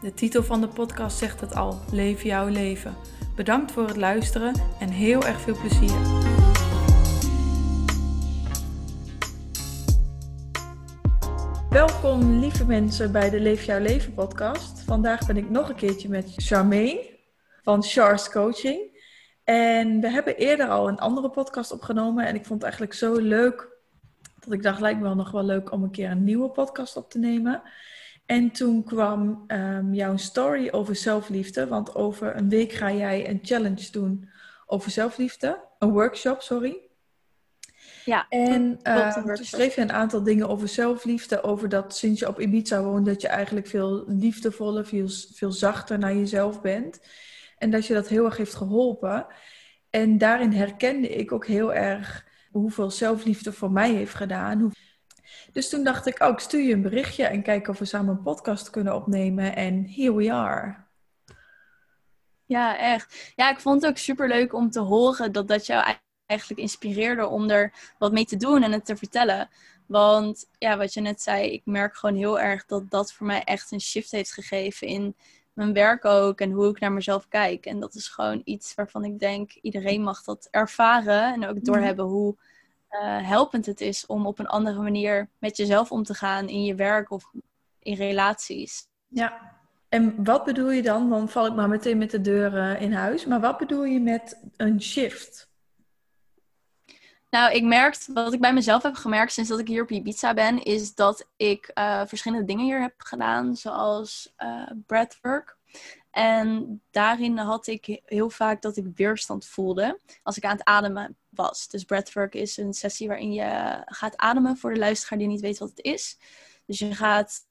De titel van de podcast zegt het al: Leef jouw leven. Bedankt voor het luisteren en heel erg veel plezier. Welkom lieve mensen bij de Leef jouw leven podcast. Vandaag ben ik nog een keertje met Charmaine van Char's Coaching. En we hebben eerder al een andere podcast opgenomen en ik vond het eigenlijk zo leuk dat ik dacht lijkt me wel nog wel leuk om een keer een nieuwe podcast op te nemen. En toen kwam um, jouw story over zelfliefde, want over een week ga jij een challenge doen over zelfliefde, een workshop, sorry. Ja, en uh, toen schreef je een aantal dingen over zelfliefde, over dat sinds je op Ibiza woont, dat je eigenlijk veel liefdevoller, veel, veel zachter naar jezelf bent. En dat je dat heel erg heeft geholpen. En daarin herkende ik ook heel erg hoeveel zelfliefde voor mij heeft gedaan. Dus toen dacht ik, oh, ik stuur je een berichtje en kijk of we samen een podcast kunnen opnemen. En here we are. Ja, echt. Ja, ik vond het ook super leuk om te horen dat dat jou eigenlijk inspireerde om er wat mee te doen en het te vertellen. Want ja, wat je net zei, ik merk gewoon heel erg dat dat voor mij echt een shift heeft gegeven in mijn werk ook en hoe ik naar mezelf kijk. En dat is gewoon iets waarvan ik denk, iedereen mag dat ervaren en ook mhm. doorhebben hoe uh, helpend het is om op een andere manier met jezelf om te gaan in je werk of in relaties. Ja, en wat bedoel je dan? Dan val ik maar meteen met de deur in huis. Maar wat bedoel je met een shift? Nou, ik merk, wat ik bij mezelf heb gemerkt sinds dat ik hier op Ibiza ben, is dat ik uh, verschillende dingen hier heb gedaan, zoals uh, breathwork. En daarin had ik heel vaak dat ik weerstand voelde als ik aan het ademen was. Dus breathwork is een sessie waarin je gaat ademen voor de luisteraar die niet weet wat het is. Dus je gaat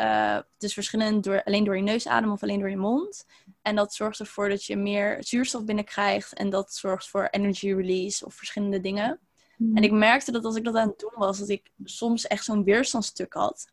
uh, dus verschillend door, alleen door je neus ademen of alleen door je mond. En dat zorgt ervoor dat je meer zuurstof binnenkrijgt. En dat zorgt voor energy release of verschillende dingen. Mhm. En ik merkte dat als ik dat aan het doen was, dat ik soms echt zo'n weerstandstuk had.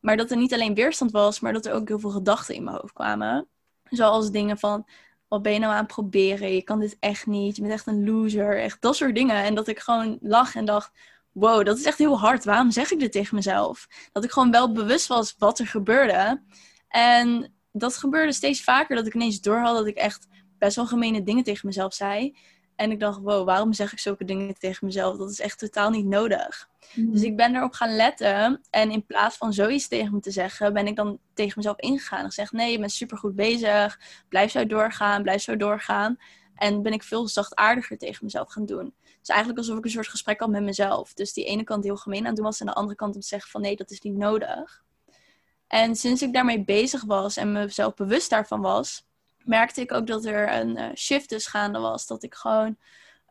Maar dat er niet alleen weerstand was, maar dat er ook heel veel gedachten in mijn hoofd kwamen. Zoals dingen van, wat ben je nou aan het proberen? Je kan dit echt niet. Je bent echt een loser. Echt dat soort dingen. En dat ik gewoon lag en dacht, wow, dat is echt heel hard. Waarom zeg ik dit tegen mezelf? Dat ik gewoon wel bewust was wat er gebeurde. En dat gebeurde steeds vaker. Dat ik ineens doorhad dat ik echt best wel gemene dingen tegen mezelf zei. En ik dacht, wow, waarom zeg ik zulke dingen tegen mezelf? Dat is echt totaal niet nodig. Mhm. Dus ik ben erop gaan letten. En in plaats van zoiets tegen me te zeggen, ben ik dan tegen mezelf ingegaan. En gezegd, nee, je bent supergoed bezig. Blijf zo doorgaan, blijf zo doorgaan. En ben ik veel zachtaardiger tegen mezelf gaan doen. Dus eigenlijk alsof ik een soort gesprek had met mezelf. Dus die ene kant heel gemeen aan het doen was. En de andere kant om te zeggen van, nee, dat is niet nodig. En sinds ik daarmee bezig was en mezelf bewust daarvan was merkte ik ook dat er een uh, shift dus gaande was. Dat ik gewoon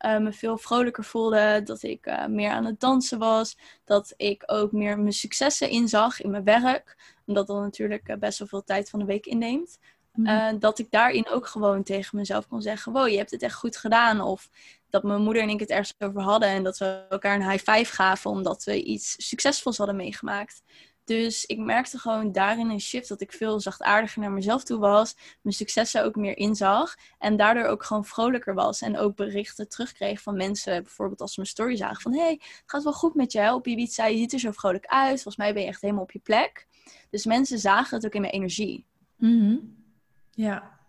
uh, me veel vrolijker voelde. Dat ik uh, meer aan het dansen was. Dat ik ook meer mijn successen inzag in mijn werk. Omdat dat natuurlijk best wel veel tijd van de week inneemt. Mm. dat ik daarin ook gewoon tegen mezelf kon zeggen: Wow, je hebt het echt goed gedaan. Of dat mijn moeder en ik het ergens over hadden. En dat we elkaar een high five gaven omdat we iets succesvols hadden meegemaakt. Dus ik merkte gewoon daarin een shift dat ik veel zachtaardiger naar mezelf toe was. Mijn successen ook meer inzag. En daardoor ook gewoon vrolijker was. En ook berichten terugkreeg van mensen. Bijvoorbeeld als ze mijn story zagen van... hey, het gaat wel goed met jou op Ibiza. Je ziet er zo vrolijk uit. Volgens mij ben je echt helemaal op je plek. Dus mensen zagen het ook in mijn energie. Mm Ja.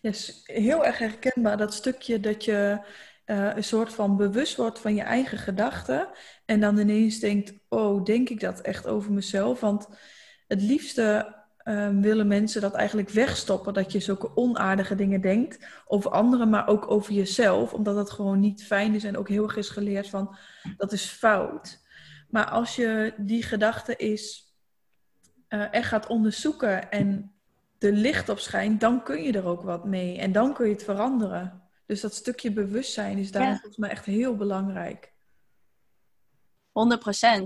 Yes, heel erg herkenbaar dat stukje dat je uh, een soort van bewust wordt van je eigen gedachten. En dan ineens denkt, oh, denk ik dat echt over mezelf? Want het liefste uh, willen mensen dat eigenlijk wegstoppen. Dat je zulke onaardige dingen denkt over anderen, maar ook over jezelf. Omdat het gewoon niet fijn is en ook heel erg is geleerd van, dat is fout. Maar als je die gedachte is uh, echt gaat onderzoeken en er licht op schijnt, dan kun je er ook wat mee. En dan kun je het veranderen. Dus dat stukje bewustzijn is daar volgens mij echt heel belangrijk. 100%.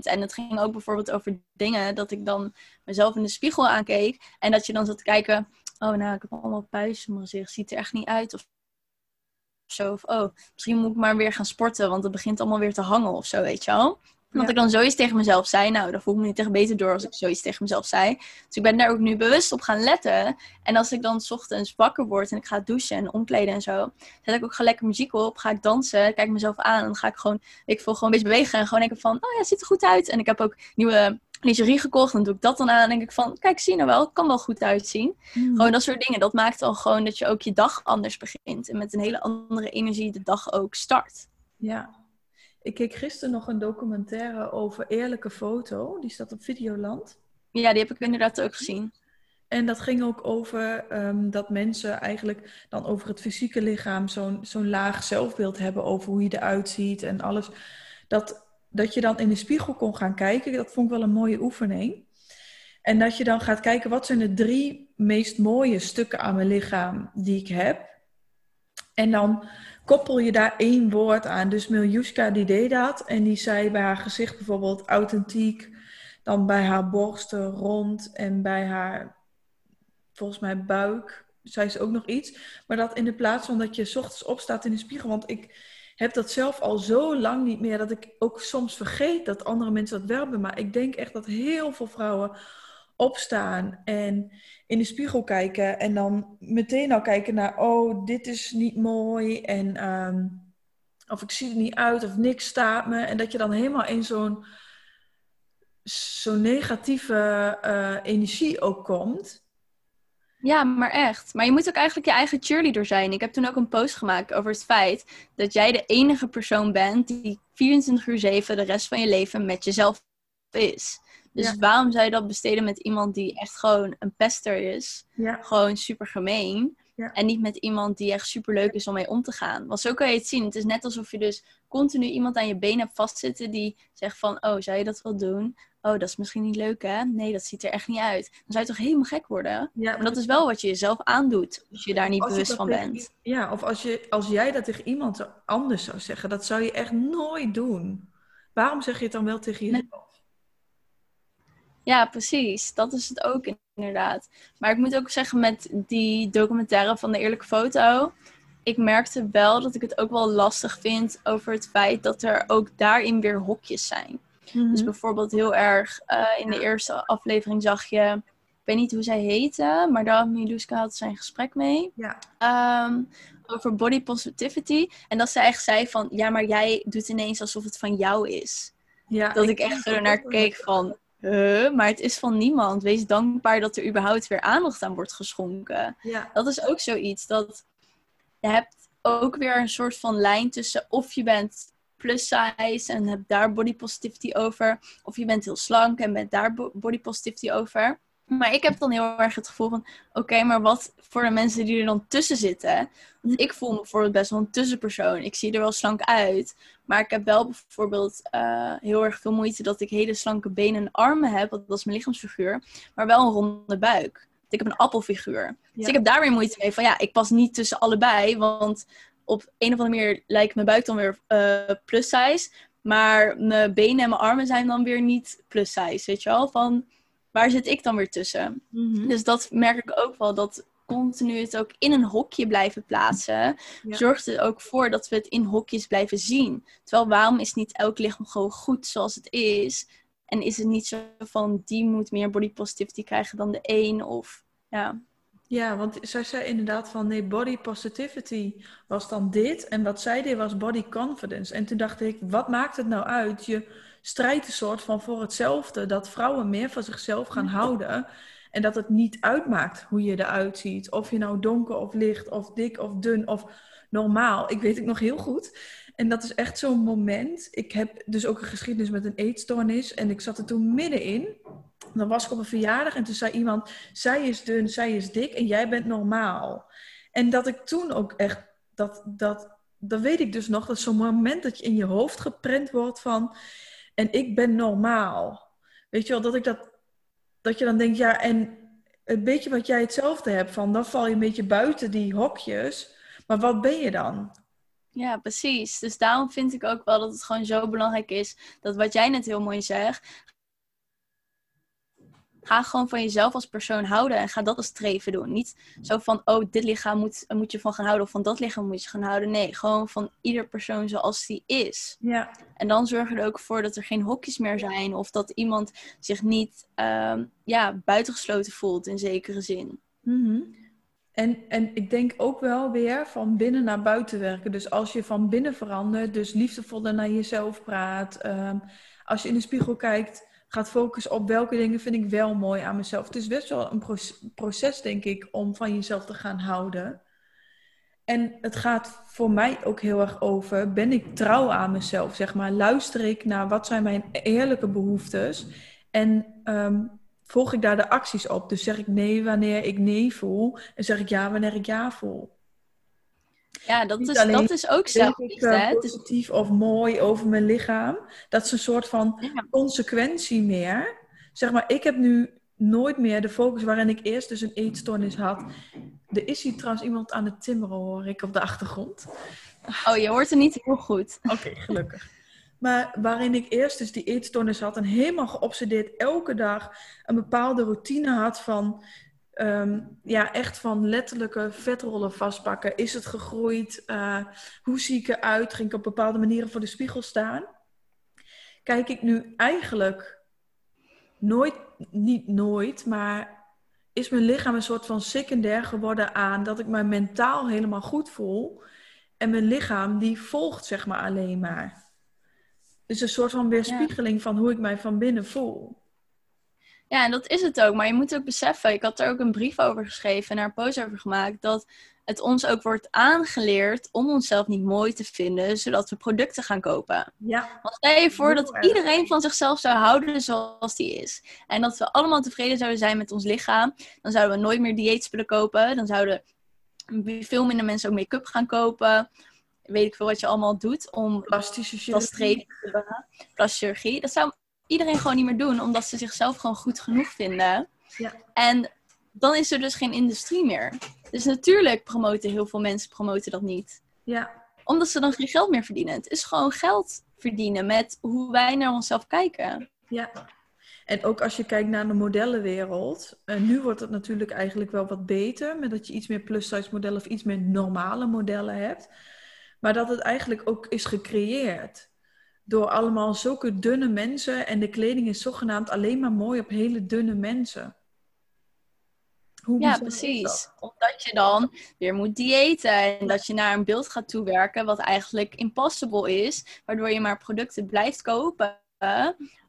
En het ging ook bijvoorbeeld over dingen dat ik dan mezelf in de spiegel aankeek. En dat je dan zat te kijken, oh nou, ik heb allemaal puisten in mijn gezicht, ziet er echt niet uit of zo. Of oh, misschien moet ik maar weer gaan sporten, want het begint allemaal weer te hangen of zo, weet je wel. Dat ik dan zoiets tegen mezelf zei, nou, dan voel ik me niet echt beter door als ik zoiets tegen mezelf zei. Dus ik ben daar ook nu bewust op gaan letten. En als ik dan s ochtends wakker word en ik ga douchen en omkleden en zo, zet ik ook gelijk muziek op, ga ik dansen, kijk mezelf aan en dan ga ik gewoon, ik voel gewoon een beetje bewegen en gewoon denken van, oh ja, het ziet er goed uit. En ik heb ook nieuwe lingerie gekocht. Dan doe ik dat dan aan. En denk ik van, kijk, zie nou wel. Het kan wel goed uitzien. Hmm. Gewoon dat soort dingen. Dat maakt al gewoon dat je ook je dag anders begint. En met een hele andere energie de dag ook start. Ja. Ik keek gisteren nog een documentaire over Eerlijke Foto. Die staat op Videoland. Ja, die heb ik inderdaad ook gezien. En dat ging ook over ehm, dat mensen eigenlijk dan over het fysieke lichaam zo'n zo'n laag zelfbeeld hebben over hoe je eruit ziet en alles. Dat dat je dan in de spiegel kon gaan kijken. Dat vond ik wel een mooie oefening. En dat je dan gaat kijken, wat zijn de drie meest mooie stukken aan mijn lichaam die ik heb? En dan koppel je daar één woord aan. Dus Miljuska die deed dat. En die zei bij haar gezicht bijvoorbeeld authentiek. Dan bij haar borsten rond. En bij haar, volgens mij, buik. Zei ze ook nog iets. Maar dat in de plaats van dat je s ochtends opstaat in de spiegel. Want ik heb dat zelf al zo lang niet meer dat ik ook soms vergeet dat andere mensen dat wel hebben. Maar ik denk echt dat heel veel vrouwen opstaan en in de spiegel kijken en dan meteen al kijken naar, oh, dit is niet mooi en ehm, of ik zie er niet uit of niks staat me. En dat je dan helemaal in zo'n zo'n negatieve uh, energie ook komt. Ja, maar echt. Maar je moet ook eigenlijk je eigen cheerleader zijn. Ik heb toen ook een post gemaakt over het feit dat jij de enige persoon bent die 24 uur 7 de rest van je leven met jezelf is. Dus waarom zou je dat besteden met iemand die echt gewoon een pester is? Ja. Gewoon super gemeen. Ja. En niet met iemand die echt super leuk is om mee om te gaan. Want zo kan je het zien. Het is net alsof je dus continu iemand aan je been hebt vastzitten die zegt van, oh, zou je dat wel doen? oh, dat is misschien niet leuk hè? Nee, dat ziet er echt niet uit. Dan zou je toch helemaal gek worden? Ja, maar dat is wel wat je jezelf aandoet, als je daar niet bewust van bent. Ja, of als, je, als jij dat tegen iemand anders zou zeggen, dat zou je echt nooit doen. Waarom zeg je het dan wel tegen jezelf? Ja, precies. Dat is het ook inderdaad. Maar ik moet ook zeggen, met die documentaire van de Eerlijke Foto, ik merkte wel dat ik het ook wel lastig vind over het feit dat er ook daarin weer hokjes zijn. Dus mhm. bijvoorbeeld heel erg uh, in de eerste aflevering zag je, ik weet niet hoe zij heette, maar daar had Miluska had zijn gesprek mee. Ja. Um, over body positivity. En dat ze echt zei van, ja, maar jij doet ineens alsof het van jou is. Ja, dat ik, ik echt er naar keek van, huh, maar het is van niemand. Wees dankbaar dat er überhaupt weer aandacht aan wordt geschonken. Ja. Dat is ook zoiets dat je hebt ook weer een soort van lijn tussen of je bent plus size en heb daar body positivity over. Of je bent heel slank en bent daar body positivity over. Maar ik heb dan heel erg het gevoel van, oké, maar wat voor de mensen die er dan tussen zitten? Want ik voel me bijvoorbeeld best wel een tussenpersoon. Ik zie er wel slank uit. Maar ik heb wel bijvoorbeeld uh, heel erg veel moeite dat ik hele slanke benen en armen heb. Dat is mijn lichaamsfiguur. Maar wel een ronde buik. Ik heb een appelfiguur. Dus ik heb daar weer moeite mee van, ja, ik pas niet tussen allebei. Want op een of andere manier lijkt mijn buik dan weer uh, plus size. Maar mijn benen en mijn armen zijn dan weer niet plus size. Weet je wel? Van waar zit ik dan weer tussen? Mhm. Dus dat merk ik ook wel. Dat continu het ook in een hokje blijven plaatsen. Zorgt er ook voor dat we het in hokjes blijven zien. Terwijl waarom is niet elk lichaam gewoon goed zoals het is? En is het niet zo van die moet meer body positivity krijgen dan de een? Of ja. Ja, want zij zei inderdaad van nee, body positivity was dan dit. En wat zij deed was body confidence. En toen dacht ik, wat maakt het nou uit? Je strijdt een soort van voor hetzelfde. Dat vrouwen meer van zichzelf gaan houden. En dat het niet uitmaakt hoe je eruit ziet. Of je nou donker of licht of dik of dun of normaal. Ik weet het nog heel goed. En dat is echt zo'n moment. Ik heb dus ook een geschiedenis met een eetstoornis. En ik zat er toen middenin dan was ik op een verjaardag en toen zei iemand: Zij is dun, zij is dik en jij bent normaal. En dat ik toen ook echt, dat, dat, dat weet ik dus nog, dat zo'n moment dat je in je hoofd geprent wordt van: En ik ben normaal. Weet je wel, dat ik dat, dat je dan denkt: Ja, en een beetje wat jij hetzelfde hebt van, dan val je een beetje buiten die hokjes. Maar wat ben je dan? Ja, precies. Dus daarom vind ik ook wel dat het gewoon zo belangrijk is dat wat jij net heel mooi zegt, Ga gewoon van jezelf als persoon houden en ga dat als streven doen. Niet zo van, oh, dit lichaam moet, moet je van gaan houden of van dat lichaam moet je gaan houden. Nee, gewoon van ieder persoon zoals die is. Ja. En dan zorg je er ook voor dat er geen hokjes meer zijn of dat iemand zich niet um, ja, buitengesloten voelt in zekere zin. Mm en, en ik denk ook wel weer van binnen naar buiten werken. Dus als je van binnen verandert, dus liefdevoller naar jezelf praat. Ehm, als je in de spiegel kijkt, gaat focussen op welke dingen vind ik wel mooi aan mezelf. Het is best wel een proces, denk ik, om van jezelf te gaan houden. En het gaat voor mij ook heel erg over, ben ik trouw aan mezelf, zeg maar. Luister ik naar wat zijn mijn eerlijke behoeftes en um, volg ik daar de acties op. Dus zeg ik nee wanneer ik nee voel en zeg ik ja wanneer ik ja voel. Ja, dat, is, dat is ook zelfliefde. Uh, positief of mooi over mijn lichaam. Dat is een soort van consequentie meer. Zeg maar, ik heb nu nooit meer de focus waarin ik eerst dus een eetstoornis had. Er is hier trouwens iemand aan het timmeren, hoor ik op de achtergrond. Oh, je hoort er niet heel goed. Oké, gelukkig. Maar waarin ik eerst dus die eetstoornis had en helemaal geobsedeerd elke dag een bepaalde routine had van, ehm, ja, echt van letterlijke vetrollen vastpakken. Is het gegroeid? Uh, hoe zie ik eruit? Ging ik op bepaalde manieren voor de spiegel staan? Kijk ik nu eigenlijk nooit, niet nooit, maar is mijn lichaam een soort van secundair geworden aan dat ik me mentaal helemaal goed voel. En mijn lichaam die volgt zeg maar alleen maar. Dus een soort van weerspiegeling van hoe ik mij van binnen voel. Ja, en dat is het ook. Maar je moet ook beseffen, ik had er ook een brief over geschreven en daar een post over gemaakt, dat het ons ook wordt aangeleerd om onszelf niet mooi te vinden, zodat we producten gaan kopen. Ja. Want stel je voor dat iedereen van zichzelf zou houden zoals die is. En dat we allemaal tevreden zouden zijn met ons lichaam. Dan zouden we nooit meer dieetspullen kopen. Dan zouden veel minder mensen ook make-up gaan kopen weet ik veel wat je allemaal doet om plastische chirurgie. plastische chirurgie. Dat zou iedereen gewoon niet meer doen, omdat ze zichzelf gewoon goed genoeg vinden. Ja. En dan is er dus geen industrie meer. Dus natuurlijk promoten heel veel mensen promoten dat niet. Ja. Omdat ze dan geen geld meer verdienen. Het is gewoon geld verdienen met hoe wij naar onszelf kijken. Ja. En ook als je kijkt naar de modellenwereld. En nu wordt het natuurlijk eigenlijk wel wat beter. Met dat je iets meer plus-size modellen of iets meer normale modellen hebt. Maar dat het eigenlijk ook is gecreëerd door allemaal zulke dunne mensen. En de kleding is zogenaamd alleen maar mooi op hele dunne mensen. Hoe ja, precies. Omdat je dan weer moet diëten en dat je naar een beeld gaat toewerken wat eigenlijk impossible is, waardoor je maar producten blijft kopen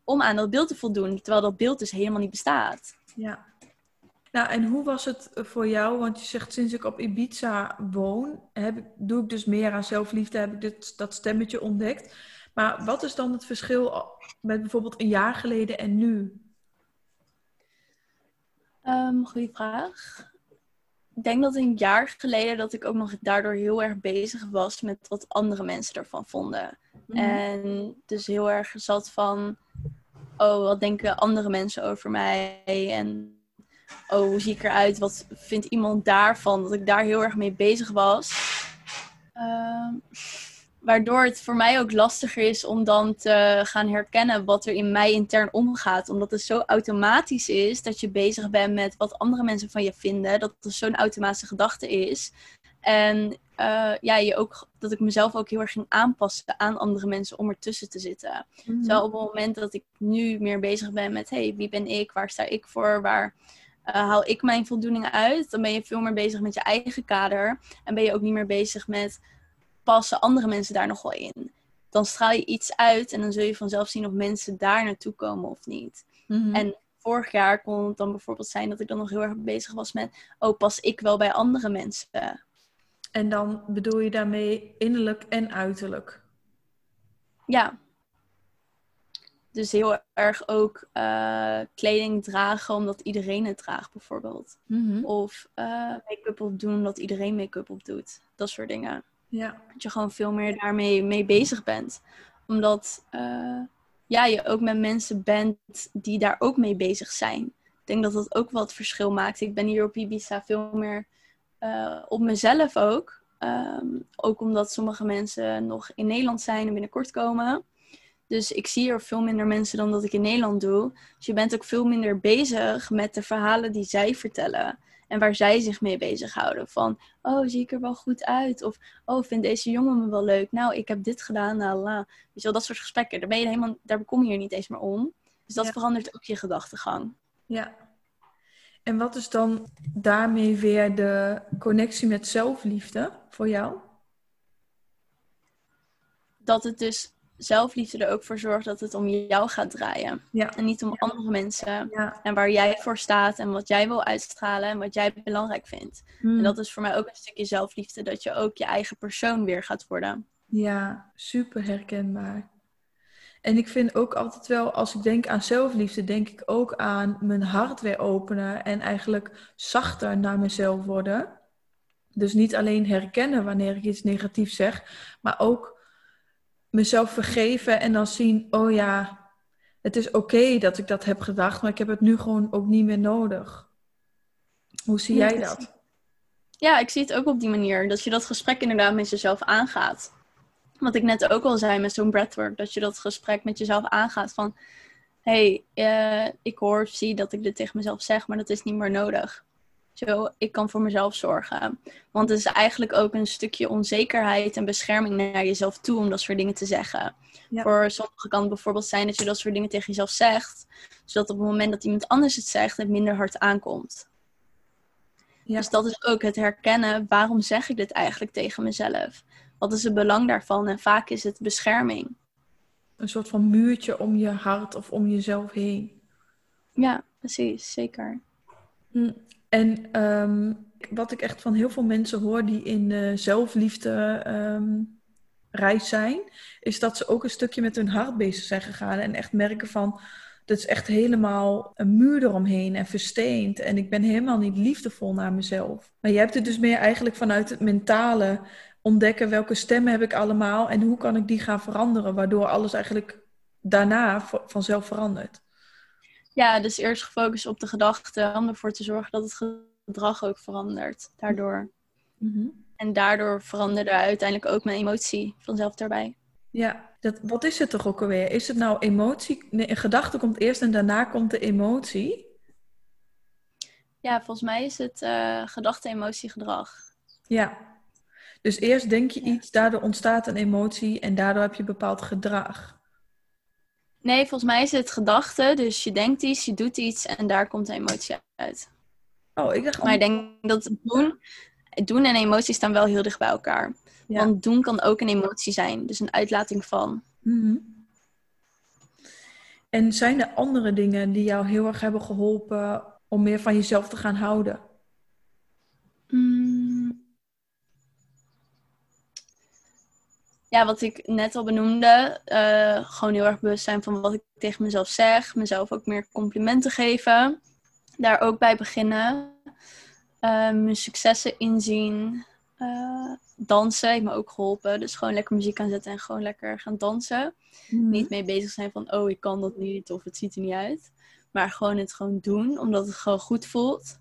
om aan dat beeld te voldoen, terwijl dat beeld dus helemaal niet bestaat. Ja. Nou, en hoe was het voor jou? Want je zegt sinds ik op Ibiza woon, heb ik, doe ik dus meer aan zelfliefde, heb ik dit, dat stemmetje ontdekt. Maar wat is dan het verschil met bijvoorbeeld een jaar geleden en nu? Um, goeie vraag. Ik denk dat een jaar geleden dat ik ook nog daardoor heel erg bezig was met wat andere mensen ervan vonden. Mhm. En dus heel erg zat van, oh, wat denken andere mensen over mij? En oh, hoe zie ik eruit? Wat vindt iemand daarvan? Dat ik daar heel erg mee bezig was. Ehm, waardoor het voor mij ook lastiger is om dan te gaan herkennen wat er in mij intern omgaat. Omdat het zo automatisch is dat je bezig bent met wat andere mensen van je vinden. Dat het zo'n automatische gedachte is. En uh, ja, je ook, dat ik mezelf ook heel erg ging aanpassen aan andere mensen om ertussen te zitten. Mm Zo op het moment dat ik nu meer bezig ben met, hey, wie ben ik? Waar sta ik voor? Waar uh, haal ik mijn voldoening uit, dan ben je veel meer bezig met je eigen kader. En ben je ook niet meer bezig met passen andere mensen daar nog wel in. Dan straal je iets uit en dan zul je vanzelf zien of mensen daar naartoe komen of niet. Mhm. En vorig jaar kon het dan bijvoorbeeld zijn dat ik dan nog heel erg bezig was met, oh, pas ik wel bij andere mensen? En dan bedoel je daarmee innerlijk en uiterlijk? Ja, dus heel erg ook uh, kleding dragen omdat iedereen het draagt, bijvoorbeeld. Mhm. Of uh, make-up op doen omdat iedereen make-up op doet. Dat soort dingen. Ja. Dat je gewoon veel meer daarmee mee bezig bent. Omdat uh, ja, je ook met mensen bent die daar ook mee bezig zijn. Ik denk dat dat ook wat verschil maakt. Ik ben hier op Ibiza veel meer op mezelf ook. Um, ook omdat sommige mensen nog in Nederland zijn en binnenkort komen. Dus ik zie er veel minder mensen dan dat ik in Nederland doe. Dus je bent ook veel minder bezig met de verhalen die zij vertellen. En waar zij zich mee bezighouden. Van, oh, zie ik er wel goed uit? Of, oh, vindt deze jongen me wel leuk? Nou, ik heb dit gedaan, la la. Weet je wel, dat soort gesprekken. Daar, ben je helemaal, daar kom je hier niet eens meer om. Dus dat verandert ook je gedachtegang. Ja. En wat is dan daarmee weer de connectie met zelfliefde voor jou? Dat het dus zelfliefde er ook voor zorgt dat het om jou gaat draaien. Ja. En niet om andere mensen. Ja. En waar jij voor staat en wat jij wil uitstralen en wat jij belangrijk vindt. Hmm. En dat is voor mij ook een stukje zelfliefde, dat je ook je eigen persoon weer gaat worden. Ja, super herkenbaar. En ik vind ook altijd wel, als ik denk aan zelfliefde, denk ik ook aan mijn hart weer openen en eigenlijk zachter naar mezelf worden. Dus niet alleen herkennen wanneer ik iets negatiefs zeg, maar ook mezelf vergeven en dan zien, oh ja, het is oké dat ik dat heb gedacht, maar ik heb het nu gewoon ook niet meer nodig. Hoe zie jij dat? Ja, ik zie het ook op die manier. Dat je dat gesprek inderdaad met jezelf aangaat. Wat ik net ook al zei met zo'n breathwork. Dat je dat gesprek met jezelf aangaat van... Hé, hey, uh, ik hoor of zie dat ik dit tegen mezelf zeg, maar dat is niet meer nodig. Zo, ik kan voor mezelf zorgen. Want het is eigenlijk ook een stukje onzekerheid en bescherming naar jezelf toe om dat soort dingen te zeggen. Ja. Voor sommigen kan het bijvoorbeeld zijn dat je dat soort dingen tegen jezelf zegt, zodat op het moment dat iemand anders het zegt, het minder hard aankomt. Ja. Dus dat is ook het herkennen, waarom zeg ik dit eigenlijk tegen mezelf? Wat is het belang daarvan? En vaak is het bescherming. Een soort van muurtje om je hart of om jezelf heen. Ja, precies, zeker. Hm. En ehm, wat ik echt van heel veel mensen hoor die in uh, zelfliefde um, reis zijn, is dat ze ook een stukje met hun hart bezig zijn gegaan en echt merken van, dat is echt helemaal een muur eromheen en versteend en ik ben helemaal niet liefdevol naar mezelf. Maar je hebt het dus meer eigenlijk vanuit het mentale ontdekken welke stemmen heb ik allemaal en hoe kan ik die gaan veranderen, waardoor alles eigenlijk daarna vanzelf verandert. Ja, dus eerst gefocust op de gedachten om ervoor te zorgen dat het gedrag ook verandert. Daardoor. Mm-hmm. En daardoor veranderde uiteindelijk ook mijn emotie vanzelf daarbij. Ja, dat, wat is het toch ook alweer? Is het nou emotie? Nee, een gedachte komt eerst en daarna komt de emotie? Ja, volgens mij is het uh, gedachte, emotie, gedrag. Ja, dus eerst denk je iets, daardoor ontstaat een emotie en daardoor heb je bepaald gedrag. Nee, volgens mij is het gedachte. Dus je denkt iets, je doet iets en daar komt de emotie uit. Oh, ik dacht... Maar ik denk dat het doen, doen en emotie staan wel heel dicht bij elkaar. Ja. Want doen kan ook een emotie zijn. Dus een uitlating van. Mm-hmm. En zijn er andere dingen die jou heel erg hebben geholpen om meer van jezelf te gaan houden? Ja, wat ik net al benoemde, uh, gewoon heel erg bewust zijn van wat ik tegen mezelf zeg. Mezelf ook meer complimenten geven. Daar ook bij beginnen. Uh, mijn successen inzien. Uh, dansen heeft me ook geholpen. Dus gewoon lekker muziek aanzetten en gewoon lekker gaan dansen. Mm-hmm. Niet mee bezig zijn van, oh, ik kan dat niet of het ziet er niet uit. Maar gewoon het gewoon doen, omdat het gewoon goed voelt.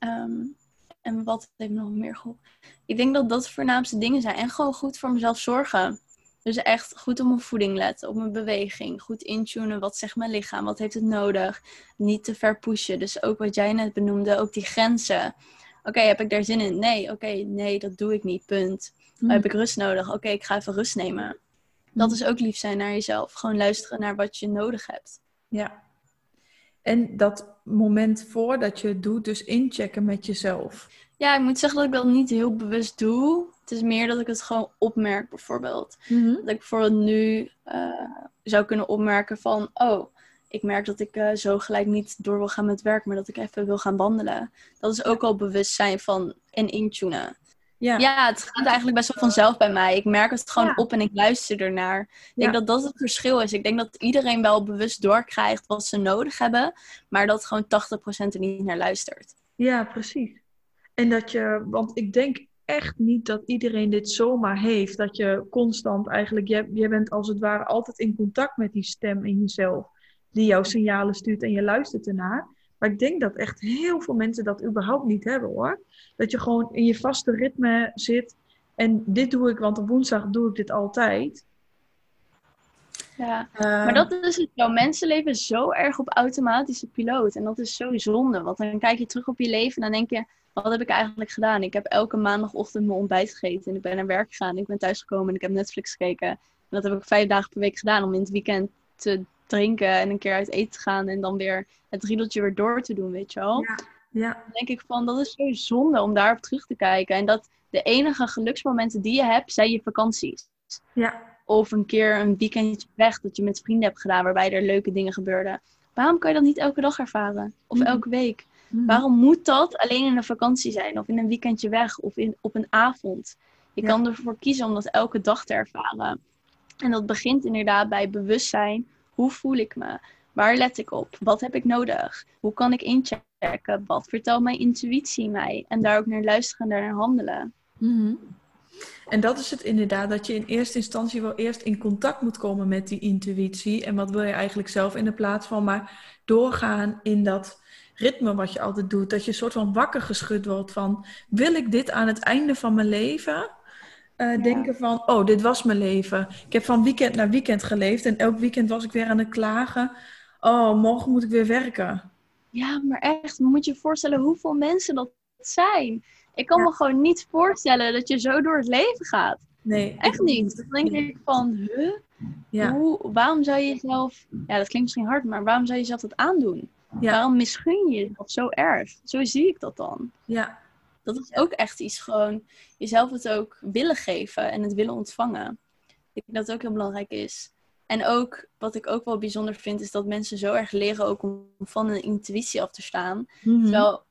Um, en wat heeft nog meer geholpen? Ik denk dat dat de voornaamste dingen zijn. En gewoon goed voor mezelf zorgen. Dus echt goed op mijn voeding letten, op mijn beweging. Goed intunen, wat zegt mijn lichaam, wat heeft het nodig. Niet te ver pushen. Dus ook wat jij net benoemde, ook die grenzen. Oké, okay, heb ik daar zin in? Nee, oké, okay, nee, dat doe ik niet, punt. Mm. Heb ik rust nodig? Oké, okay, ik ga even rust nemen. Dat is ook lief zijn naar jezelf. Gewoon luisteren naar wat je nodig hebt. Ja. En dat moment voordat je het doet, dus inchecken met jezelf. Ja, ik moet zeggen dat ik dat niet heel bewust doe. Het is meer dat ik het gewoon opmerk, bijvoorbeeld. Mm-hmm. Dat ik bijvoorbeeld nu uh, zou kunnen opmerken van... Oh, ik merk dat ik uh, zo gelijk niet door wil gaan met werk, maar dat ik even wil gaan wandelen. Dat is ook al bewustzijn van en intunen. Ja. ja, het gaat eigenlijk best wel vanzelf bij mij. Ik merk het gewoon Ja. op en ik luister ernaar. Ik denk Ja. dat dat het verschil is. Ik denk dat iedereen wel bewust doorkrijgt wat ze nodig hebben, maar dat gewoon 80% er niet naar luistert. Ja, precies. En dat je, want ik denk echt niet dat iedereen dit zomaar heeft. Dat je constant eigenlijk, jij, jij bent als het ware altijd in contact met die stem in jezelf. Die jouw signalen stuurt en je luistert ernaar. Maar ik denk dat echt heel veel mensen dat überhaupt niet hebben hoor. Dat je gewoon in je vaste ritme zit. En dit doe ik, want op woensdag doe ik dit altijd. Ja, maar dat is het zo. Mensen leven zo erg op automatische piloot. En dat is zo zonde. Want dan kijk je terug op je leven en dan denk je... Wat heb ik eigenlijk gedaan? Ik heb elke maandagochtend mijn ontbijt gegeten. En ik ben naar werk gegaan. Ik ben thuisgekomen en ik heb Netflix gekeken. En dat heb ik vijf dagen per week gedaan. Om in het weekend te drinken en een keer uit eten te gaan. En dan weer het riedeltje weer door te doen, weet je wel. Ja. Ja. Dan denk ik van, dat is zo zonde om daarop terug te kijken. En dat de enige geluksmomenten die je hebt, zijn je vakanties. Ja. Of een keer een weekendje weg dat je met vrienden hebt gedaan waarbij er leuke dingen gebeurden. Waarom kan je dat niet elke dag ervaren? Of mhm. elke week? Mhm. Waarom moet dat alleen in een vakantie zijn? Of in een weekendje weg? Of in, op een avond? Je kan ervoor kiezen om dat elke dag te ervaren. En dat begint inderdaad bij bewustzijn. Hoe voel ik me? Waar let ik op? Wat heb ik nodig? Hoe kan ik inchecken? Wat vertelt mijn intuïtie mij? En daar ook naar luisteren en naar handelen. Mhm. En dat is het inderdaad, dat je in eerste instantie wel eerst in contact moet komen met die intuïtie. En wat wil je eigenlijk zelf in de plaats van maar doorgaan in dat ritme wat je altijd doet. Dat je een soort van wakker geschud wordt van, wil ik dit aan het einde van mijn leven? Uh, Denken van, oh, dit was mijn leven. Ik heb van weekend naar weekend geleefd en elk weekend was ik weer aan het klagen. Oh, morgen moet ik weer werken. Ja, maar echt, moet je je voorstellen hoeveel mensen dat zijn. Ik kan me gewoon niet voorstellen dat je zo door het leven gaat. Nee. Echt niet. Dan denk ik van, huh? Ja. Hoe, waarom zou je jezelf... Ja, dat klinkt misschien hard, maar waarom zou je jezelf dat aandoen? Ja. Waarom misgun je dat zo erg? Zo zie ik dat dan. Ja. Dat is ook echt iets gewoon jezelf het ook willen geven en het willen ontvangen. Ik denk dat het ook heel belangrijk is. En ook, wat ik ook wel bijzonder vind, is dat mensen zo erg leren ook om van een intuïtie af te staan. Mm Terwijl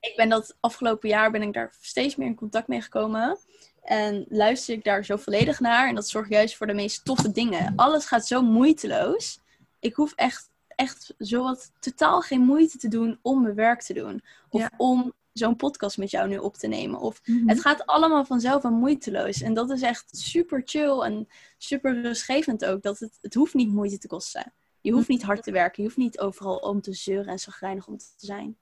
ik ben dat afgelopen jaar ben ik daar steeds meer in contact mee gekomen. En luister ik daar zo volledig naar. En dat zorgt juist voor de meest toffe dingen. Alles gaat zo moeiteloos. Ik hoef echt, echt zowat totaal geen moeite te doen om mijn werk te doen. Of om zo'n podcast met jou nu op te nemen. Of mhm. het gaat allemaal vanzelf en moeiteloos. En dat is echt super chill en super rustgevend ook. Dat het, het hoeft niet moeite te kosten. Je hoeft niet hard te werken. Je hoeft niet overal om te zeuren en zagrijnig om te zijn.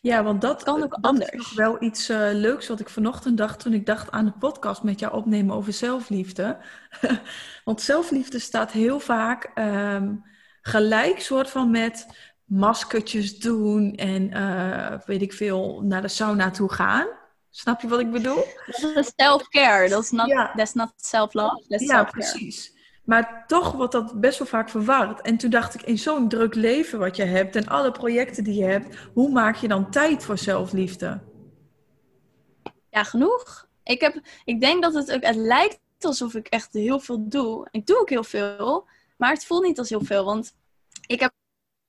Ja, want dat, kan ook anders. is wel iets uh, leuks wat ik vanochtend dacht toen ik dacht aan de podcast met jou opnemen over zelfliefde. want zelfliefde staat heel vaak um, gelijk soort van met maskertjes doen en uh, weet ik veel, naar de sauna toe gaan. Snap je wat ik bedoel? Dat is self-care. Dat is not, ja. that's not self-love. ja, precies. Maar toch wordt dat best wel vaak verward. En toen dacht ik, in zo'n druk leven wat je hebt en alle projecten die je hebt, hoe maak je dan tijd voor zelfliefde? Ja, genoeg. Ik, heb, ik denk dat het ook, het lijkt alsof ik echt heel veel doe. Ik doe ook heel veel, maar het voelt niet als heel veel. Want ik heb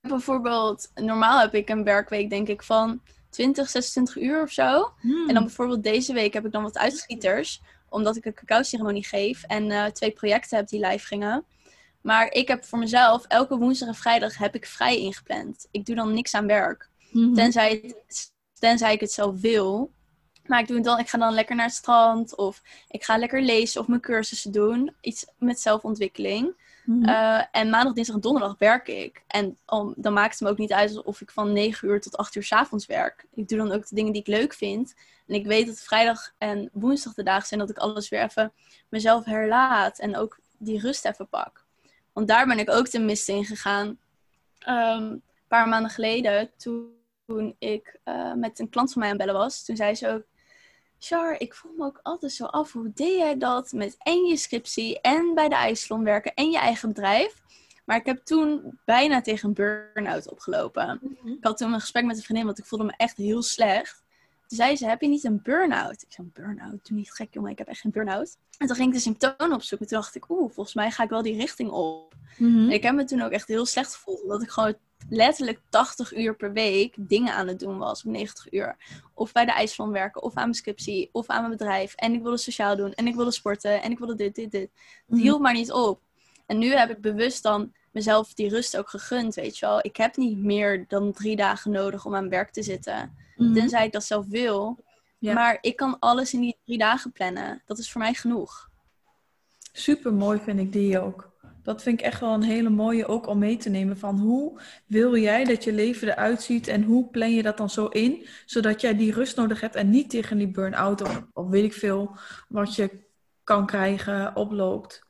bijvoorbeeld, normaal heb ik een werkweek denk ik van 20, 26 uur of zo. Hmm. En dan bijvoorbeeld deze week heb ik dan wat uitschieters omdat ik een cacao-ceremonie geef en uh, twee projecten heb die live gingen. Maar ik heb voor mezelf elke woensdag en vrijdag heb ik vrij ingepland. Ik doe dan niks aan werk. Mhm. tenzij, tenzij ik het zelf wil. Maar ik, doe het dan, ik ga dan lekker naar het strand. Of ik ga lekker lezen of mijn cursussen doen. Iets met zelfontwikkeling. Mhm. Eh, en maandag, dinsdag en donderdag werk ik. En dan maakt het me ook niet uit of ik van 9 uur tot 8 uur s avonds werk. Ik doe dan ook de dingen die ik leuk vind. En ik weet dat vrijdag en woensdag de dagen zijn dat ik alles weer even mezelf herlaat. En ook die rust even pak. Want daar ben ik ook ten mist in gegaan. Ehm, een paar maanden geleden, toen ik uh, met een klant van mij aan bellen was. Toen zei ze ook... Char, ik voel me ook altijd zo af. Hoe deed jij dat met en je scriptie en bij de IJsselon werken en je eigen bedrijf? Maar ik heb toen bijna tegen een burn-out opgelopen. Mhm. Ik had toen een gesprek met een vriendin, want ik voelde me echt heel slecht. Toen zei ze, heb je niet een burn-out? Ik zei, burn-out? Doe niet gek, jongen. Ik heb echt geen burn-out. En toen ging ik de symptomen opzoeken. Toen dacht ik, oeh, volgens mij ga ik wel die richting op. Mhm. ik heb me toen ook echt heel slecht gevoeld. Omdat ik gewoon letterlijk 80 uur per week dingen aan het doen was. Op 90 uur. Of bij de ijsvlam werken. Of aan mijn scriptie. Of aan mijn bedrijf. En ik wilde sociaal doen. En ik wilde sporten. En ik wilde dit, dit, dit. Het mhm. hield maar niet op. En nu heb ik bewust dan mezelf die rust ook gegund, weet je wel. Ik heb niet meer dan drie dagen nodig om aan werk te zitten. Mm Tenzij ik dat zelf wil. Maar ik kan alles in die drie dagen plannen. Dat is voor mij genoeg. Super mooi vind ik die ook. Dat vind ik echt wel een hele mooie ook om mee te nemen. Van hoe wil jij dat je leven eruit ziet en hoe plan je dat dan zo in, zodat jij die rust nodig hebt en niet tegen die burn-out of, of weet ik veel wat je kan krijgen oploopt.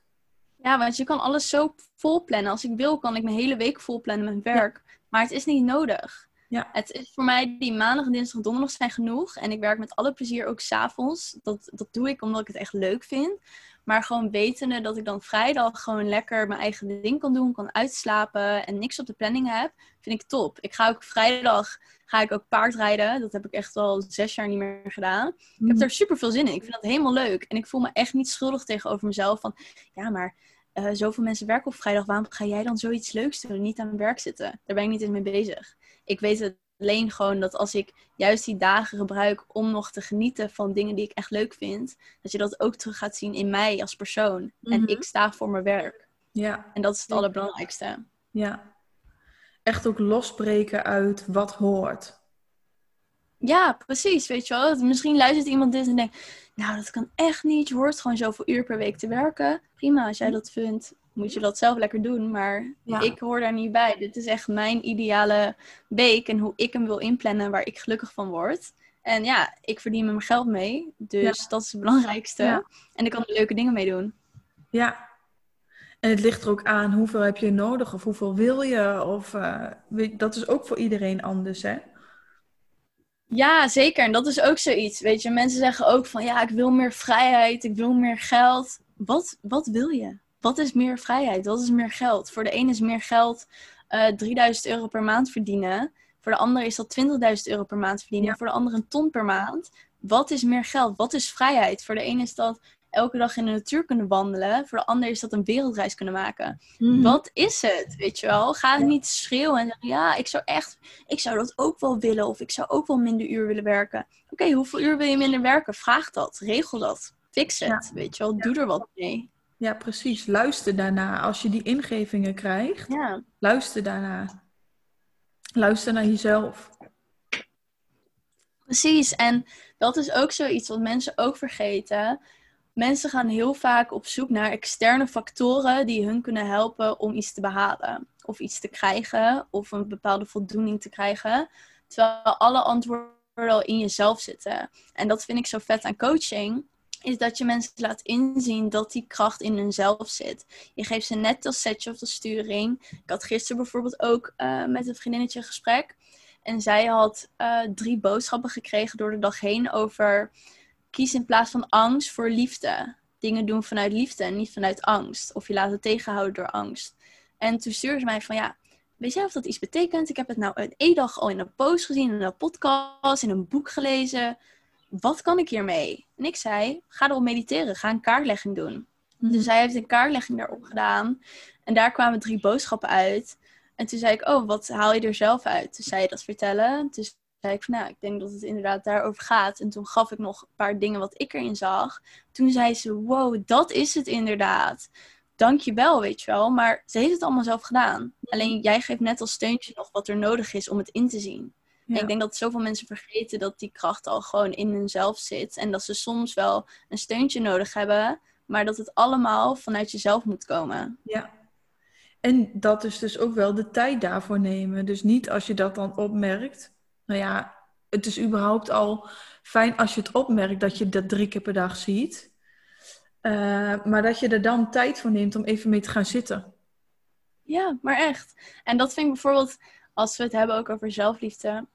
Ja, want je kan alles zo vol plannen. Als ik wil, kan ik mijn hele week vol plannen met werk. Maar het is niet nodig. Ja. Het is voor mij die maandag, dinsdag, donderdag zijn genoeg. En ik werk met alle plezier ook s'avonds. Dat, dat doe ik omdat ik het echt leuk vind. Maar gewoon wetende dat ik dan vrijdag gewoon lekker mijn eigen ding kan doen, kan uitslapen en niks op de planning heb, vind ik top. Ik ga ook vrijdag ga ik ook paardrijden. Dat heb ik echt al zes jaar niet meer gedaan. Ik heb Mhm. er super veel zin in. Ik vind dat helemaal leuk. En ik voel me echt niet schuldig tegenover mezelf van, ja, maar eh, zoveel mensen werken op vrijdag. Waarom ga jij dan zoiets leuks doen? Niet aan werk zitten. Daar ben ik niet eens mee bezig. Ik weet het alleen gewoon dat als ik juist die dagen gebruik om nog te genieten van dingen die ik echt leuk vind, dat je dat ook terug gaat zien in mij als persoon. En Mhm. ik sta voor mijn werk. Ja, En dat is het allerbelangrijkste. ja. Echt ook losbreken uit wat hoort. Ja, precies. Weet je wel. Misschien luistert iemand dit en denkt, nou, dat kan echt niet. Je hoort gewoon zoveel uur per week te werken. Prima, als jij dat vindt, moet je dat zelf lekker doen. Maar Ja. ik hoor daar niet bij. Dit is echt mijn ideale week en hoe ik hem wil inplannen, waar ik gelukkig van word. En ja, ik verdien er mijn geld mee. Dus dat is het belangrijkste. Ja. En ik kan er leuke dingen mee doen. Ja. En het ligt er ook aan hoeveel heb je nodig of hoeveel wil je. Of, eh, weet- dat is ook voor iedereen anders, hè? Ja, zeker. En dat is ook zoiets. Weet je, mensen zeggen ook van ja, ik wil meer vrijheid, ik wil meer geld. Wat, wat wil je? Wat is meer vrijheid? Wat is meer geld? Voor de ene is meer geld eh 3000 euro per maand verdienen. Voor de ander is dat 20.000 euro per maand verdienen. Ja. Voor de ander een ton per maand. Wat is meer geld? Wat is vrijheid? Voor de ene is dat elke dag in de natuur kunnen wandelen. Voor de ander is dat een wereldreis kunnen maken. Wat is het? Weet je wel? Ga Ja. niet schreeuwen en zeggen: Ja, ik zou echt, ik zou dat ook wel willen. Of ik zou ook wel minder uur willen werken. Oké, hoeveel uur wil je minder werken? Vraag dat. Regel dat. Fix het. Weet je wel? Doe er wat mee. Ja, precies. Luister daarna. Als je die ingevingen krijgt, Ja. luister daarna. Luister naar jezelf. Precies, en dat is ook zoiets wat mensen ook vergeten. Mensen gaan heel vaak op zoek naar externe factoren die hun kunnen helpen om iets te behalen. Of iets te krijgen, of een bepaalde voldoening te krijgen. Terwijl alle antwoorden al in jezelf zitten. En dat vind ik zo vet aan coaching. Is dat je mensen laat inzien dat die kracht in hunzelf zit. Je geeft ze net dat setje of de sturing. Ik had gisteren bijvoorbeeld ook eh, met een vriendinnetje een gesprek. En zij had eh, drie boodschappen gekregen door de dag heen over kies in plaats van angst voor liefde. Dingen doen vanuit liefde en niet vanuit angst. Of je laten tegenhouden door angst. En toen stuurde ze mij van ja, weet jij of dat iets betekent? Ik heb het nou een e-dag al in een post gezien, in een podcast, in een boek gelezen. Wat kan ik hiermee? En ik zei, ga erop mediteren, ga een kaartlegging doen. Dus zij heeft een kaartlegging daarop gedaan. En daar kwamen drie boodschappen uit. En toen zei ik, oh, wat haal je er zelf uit? Toen zei je dat vertellen. Toen zei ik van, nou, ik denk dat het inderdaad daarover gaat. En toen gaf ik nog een paar dingen wat ik erin zag. Toen zei ze, wow, dat is het inderdaad. Dank je wel, weet je wel. Maar ze heeft het allemaal zelf gedaan. Alleen jij geeft net als steuntje nog wat er nodig is om het in te zien. Ja. Ik denk dat zoveel mensen vergeten dat die kracht al gewoon in hunzelf zit. En dat ze soms wel een steuntje nodig hebben. Maar dat het allemaal vanuit jezelf moet komen. Ja. En dat is dus ook wel de tijd daarvoor nemen. Dus niet als je dat dan opmerkt. Nou ja, het is überhaupt al fijn als je het opmerkt dat je dat drie keer per dag ziet. Eh, maar dat je er dan tijd voor neemt om even mee te gaan zitten. Ja, maar echt. En dat vind ik bijvoorbeeld, als we het hebben ook over zelfliefde.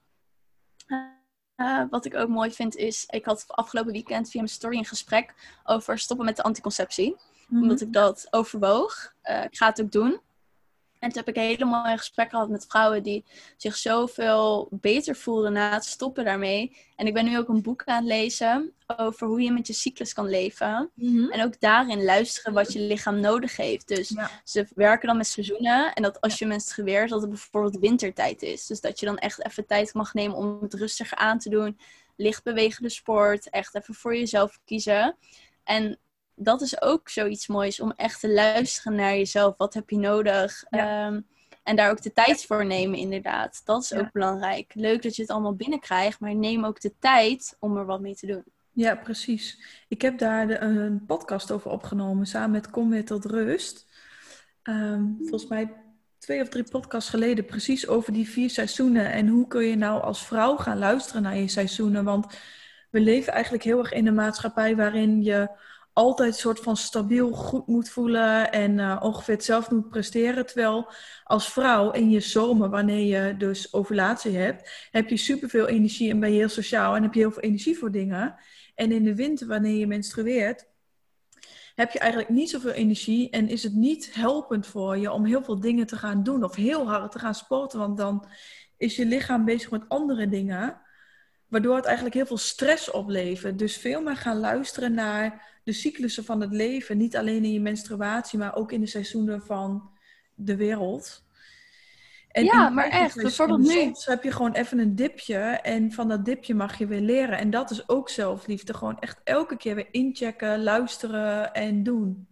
Eh, wat ik ook mooi vind is, ik had afgelopen weekend via mijn story een gesprek over stoppen met de anticonceptie. Omdat ik dat overwoog. Eh, ik ga het ook doen. En toen heb ik hele mooie gesprekken gehad met vrouwen die zich zoveel beter voelden na het stoppen daarmee. En ik ben nu ook een boek aan het lezen over hoe je met je cyclus kan leven. Mhm. En ook daarin luisteren wat je lichaam nodig heeft. Dus Ja. ze werken dan met seizoenen. En dat als je menstrueert, dat het bijvoorbeeld wintertijd is. Dus dat je dan echt even tijd mag nemen om het rustiger aan te doen. Licht bewegende sport. Echt even voor jezelf kiezen. En dat is ook zoiets moois om echt te luisteren naar jezelf. Wat heb je nodig? Ja. Ehm, en daar ook de tijd voor nemen, inderdaad. Dat is Ja. ook belangrijk. Leuk dat je het allemaal binnenkrijgt, maar neem ook de tijd om er wat mee te doen. Ja, precies. Ik heb daar de- een podcast over opgenomen samen met Kom weer tot rust. Ehm, volgens mij twee of drie podcasts geleden precies over die vier seizoenen. En hoe kun je nou als vrouw gaan luisteren naar je seizoenen? Want we leven eigenlijk heel erg in een maatschappij waarin je altijd een soort van stabiel goed moet voelen en uh, ongeveer hetzelfde moet presteren. Terwijl als vrouw in je zomer, wanneer je dus ovulatie hebt, heb je superveel energie en ben je heel sociaal en heb je heel veel energie voor dingen. En in de winter, wanneer je menstrueert, heb je eigenlijk niet zoveel energie en is het niet helpend voor je om heel veel dingen te gaan doen of heel hard te gaan sporten, want dan is je lichaam bezig met andere dingen, waardoor het eigenlijk heel veel stress oplevert. Dus veel meer gaan luisteren naar de cyclussen van het leven, niet alleen in je menstruatie, maar ook in de seizoenen van de wereld. En ja, maar echt. Bijvoorbeeld nu. Soms heb je gewoon even een dipje en van dat dipje mag je weer leren. En dat is ook zelfliefde. Gewoon echt elke keer weer inchecken, luisteren en doen.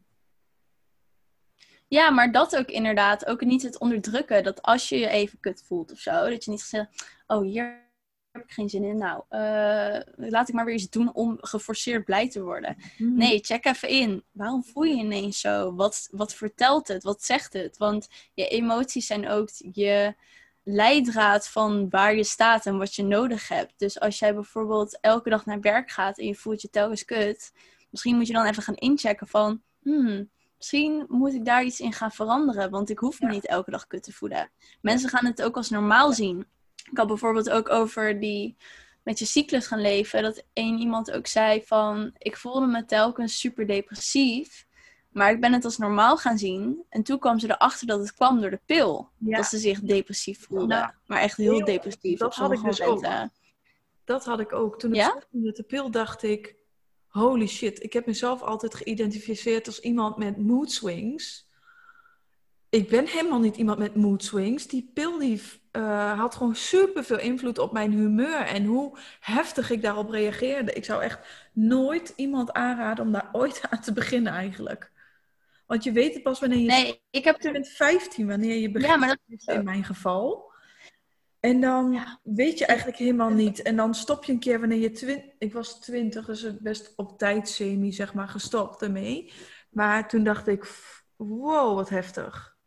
Ja, maar dat ook inderdaad. Ook niet het onderdrukken. Dat als je je even kut voelt of zo, dat je niet zegt: oh hier heb ik geen zin in. Nou, uh, laat ik maar weer iets doen om geforceerd blij te worden. Mhm. Nee, check even in. Waarom voel je ineens zo? Wat, wat vertelt het? Wat zegt het? Want je emoties zijn ook je leidraad van waar je staat en wat je nodig hebt. Dus als jij bijvoorbeeld elke dag naar werk gaat en je voelt je telkens kut, misschien moet je dan even gaan inchecken van, hmm, misschien moet ik daar iets in gaan veranderen, want ik hoef me niet elke dag kut te voelen. Mensen gaan het ook als normaal zien. Ik had bijvoorbeeld ook over die met je cyclus gaan leven. Dat één iemand ook zei van... Ik voelde me telkens super depressief. Maar ik ben het als normaal gaan zien. En toen kwam ze erachter dat het kwam door de pil. Dat ze zich depressief voelde. Maar echt heel, depressief. Dat had ik dus ook. Dat had ik ook. Toen ik ja? met de pil dacht ik... Holy shit, ik heb mezelf altijd geïdentificeerd als iemand met mood swings. Ik ben helemaal niet iemand met mood swings. Die pil die uh, had gewoon super veel invloed op mijn humeur en hoe heftig ik daarop reageerde. Ik zou echt nooit iemand aanraden om daar ooit aan te beginnen eigenlijk. Want je weet het pas wanneer je... Nee, ik heb er... bent 15 wanneer je begint, ja, maar dat is in mijn geval. En dan weet je eigenlijk helemaal niet. En dan stop je een keer wanneer je... Twin... Ik was 20, dus best op tijd semi, zeg maar, gestopt ermee. Maar toen dacht ik, wow, wat heftig.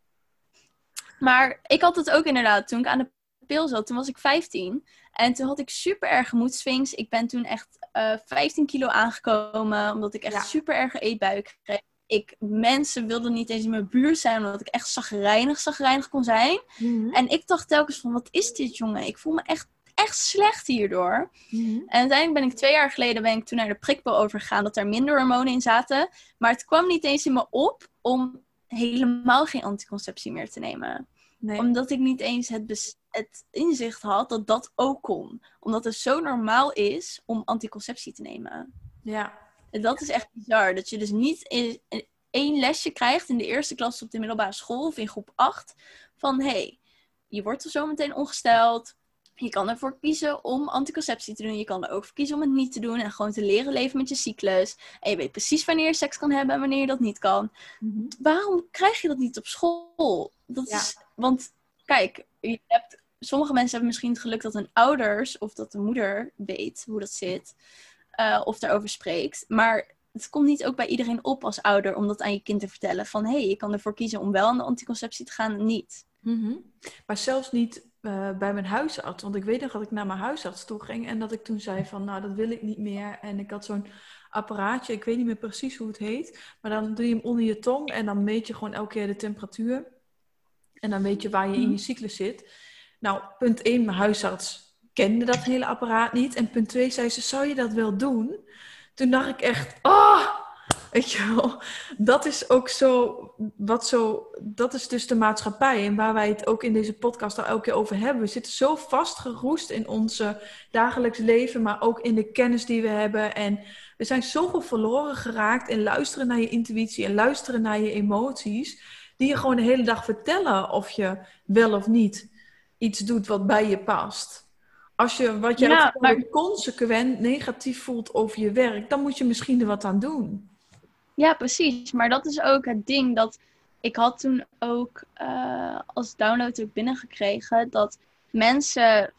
Maar ik had het ook inderdaad toen ik aan de pil zat. Toen was ik 15. En toen had ik super erg moedswings. Ik ben toen echt uh, eh, 15 kilo aangekomen. Omdat ik echt super erg eetbuik kreeg. Ik, mensen wilden niet eens in mijn buurt zijn. Omdat ik echt zagrijnig, zagrijnig kon zijn. Mhm. En ik dacht telkens van, wat is dit jongen? Ik voel me echt echt slecht hierdoor. Mhm. En uiteindelijk ben ik twee jaar geleden ben ik toen naar de prikpil overgegaan dat er minder hormonen in zaten. Maar het kwam niet eens in me op om helemaal geen anticonceptie meer te nemen. Nee. Omdat ik niet eens het, het inzicht had dat dat ook kon. Omdat het zo normaal is om anticonceptie te nemen. Ja. En dat is echt bizar. Dat je dus niet in, één lesje krijgt in de eerste klas op de middelbare school of in groep 8. Van hé, hey, je wordt er zo meteen ongesteld. Je kan ervoor kiezen om anticonceptie te doen. Je kan er ook voor kiezen om het niet te doen. En gewoon te leren leven met je cyclus. En je weet precies wanneer je seks kan hebben en wanneer je dat niet kan. Mhm. Waarom krijg je dat niet op school? Dat is, want kijk, je hebt, sommige mensen hebben misschien het geluk dat hun ouders of dat de moeder weet hoe dat zit. Uh, of daarover spreekt. Maar het komt niet ook bij iedereen op als ouder om dat aan je kind te vertellen. Van hé, hey, je kan ervoor kiezen om wel aan de anticonceptie te gaan en niet. Mhm. Maar zelfs niet uh, bij mijn huisarts. Want ik weet nog dat ik naar mijn huisarts toe ging en dat ik toen zei van nou dat wil ik niet meer. En ik had zo'n apparaatje, ik weet niet meer precies hoe het heet. Maar dan doe je hem onder je tong en dan meet je gewoon elke keer de temperatuur. En dan weet je waar je in je mhm. cyclus zit. Nou, punt 1, mijn huisarts kende dat hele apparaat niet. En punt 2 zei ze, zou je dat wel doen? Toen dacht ik echt, oh, Weet je wel, dat is ook zo, wat zo, dat is dus de maatschappij en waar wij het ook in deze podcast al elke keer over hebben. We zitten zo vastgeroest in onze dagelijks leven, maar ook in de kennis die we hebben. En we zijn zoveel verloren geraakt in luisteren naar je intuïtie en luisteren naar je emoties, die je gewoon de hele dag vertellen of je wel of niet iets doet wat bij je past. Als je wat je ja, maar... consequent negatief voelt over je werk, dan moet je misschien er wat aan doen. Ja, precies. Maar dat is ook het ding dat ik had toen ook uh, als download ook binnengekregen dat mensen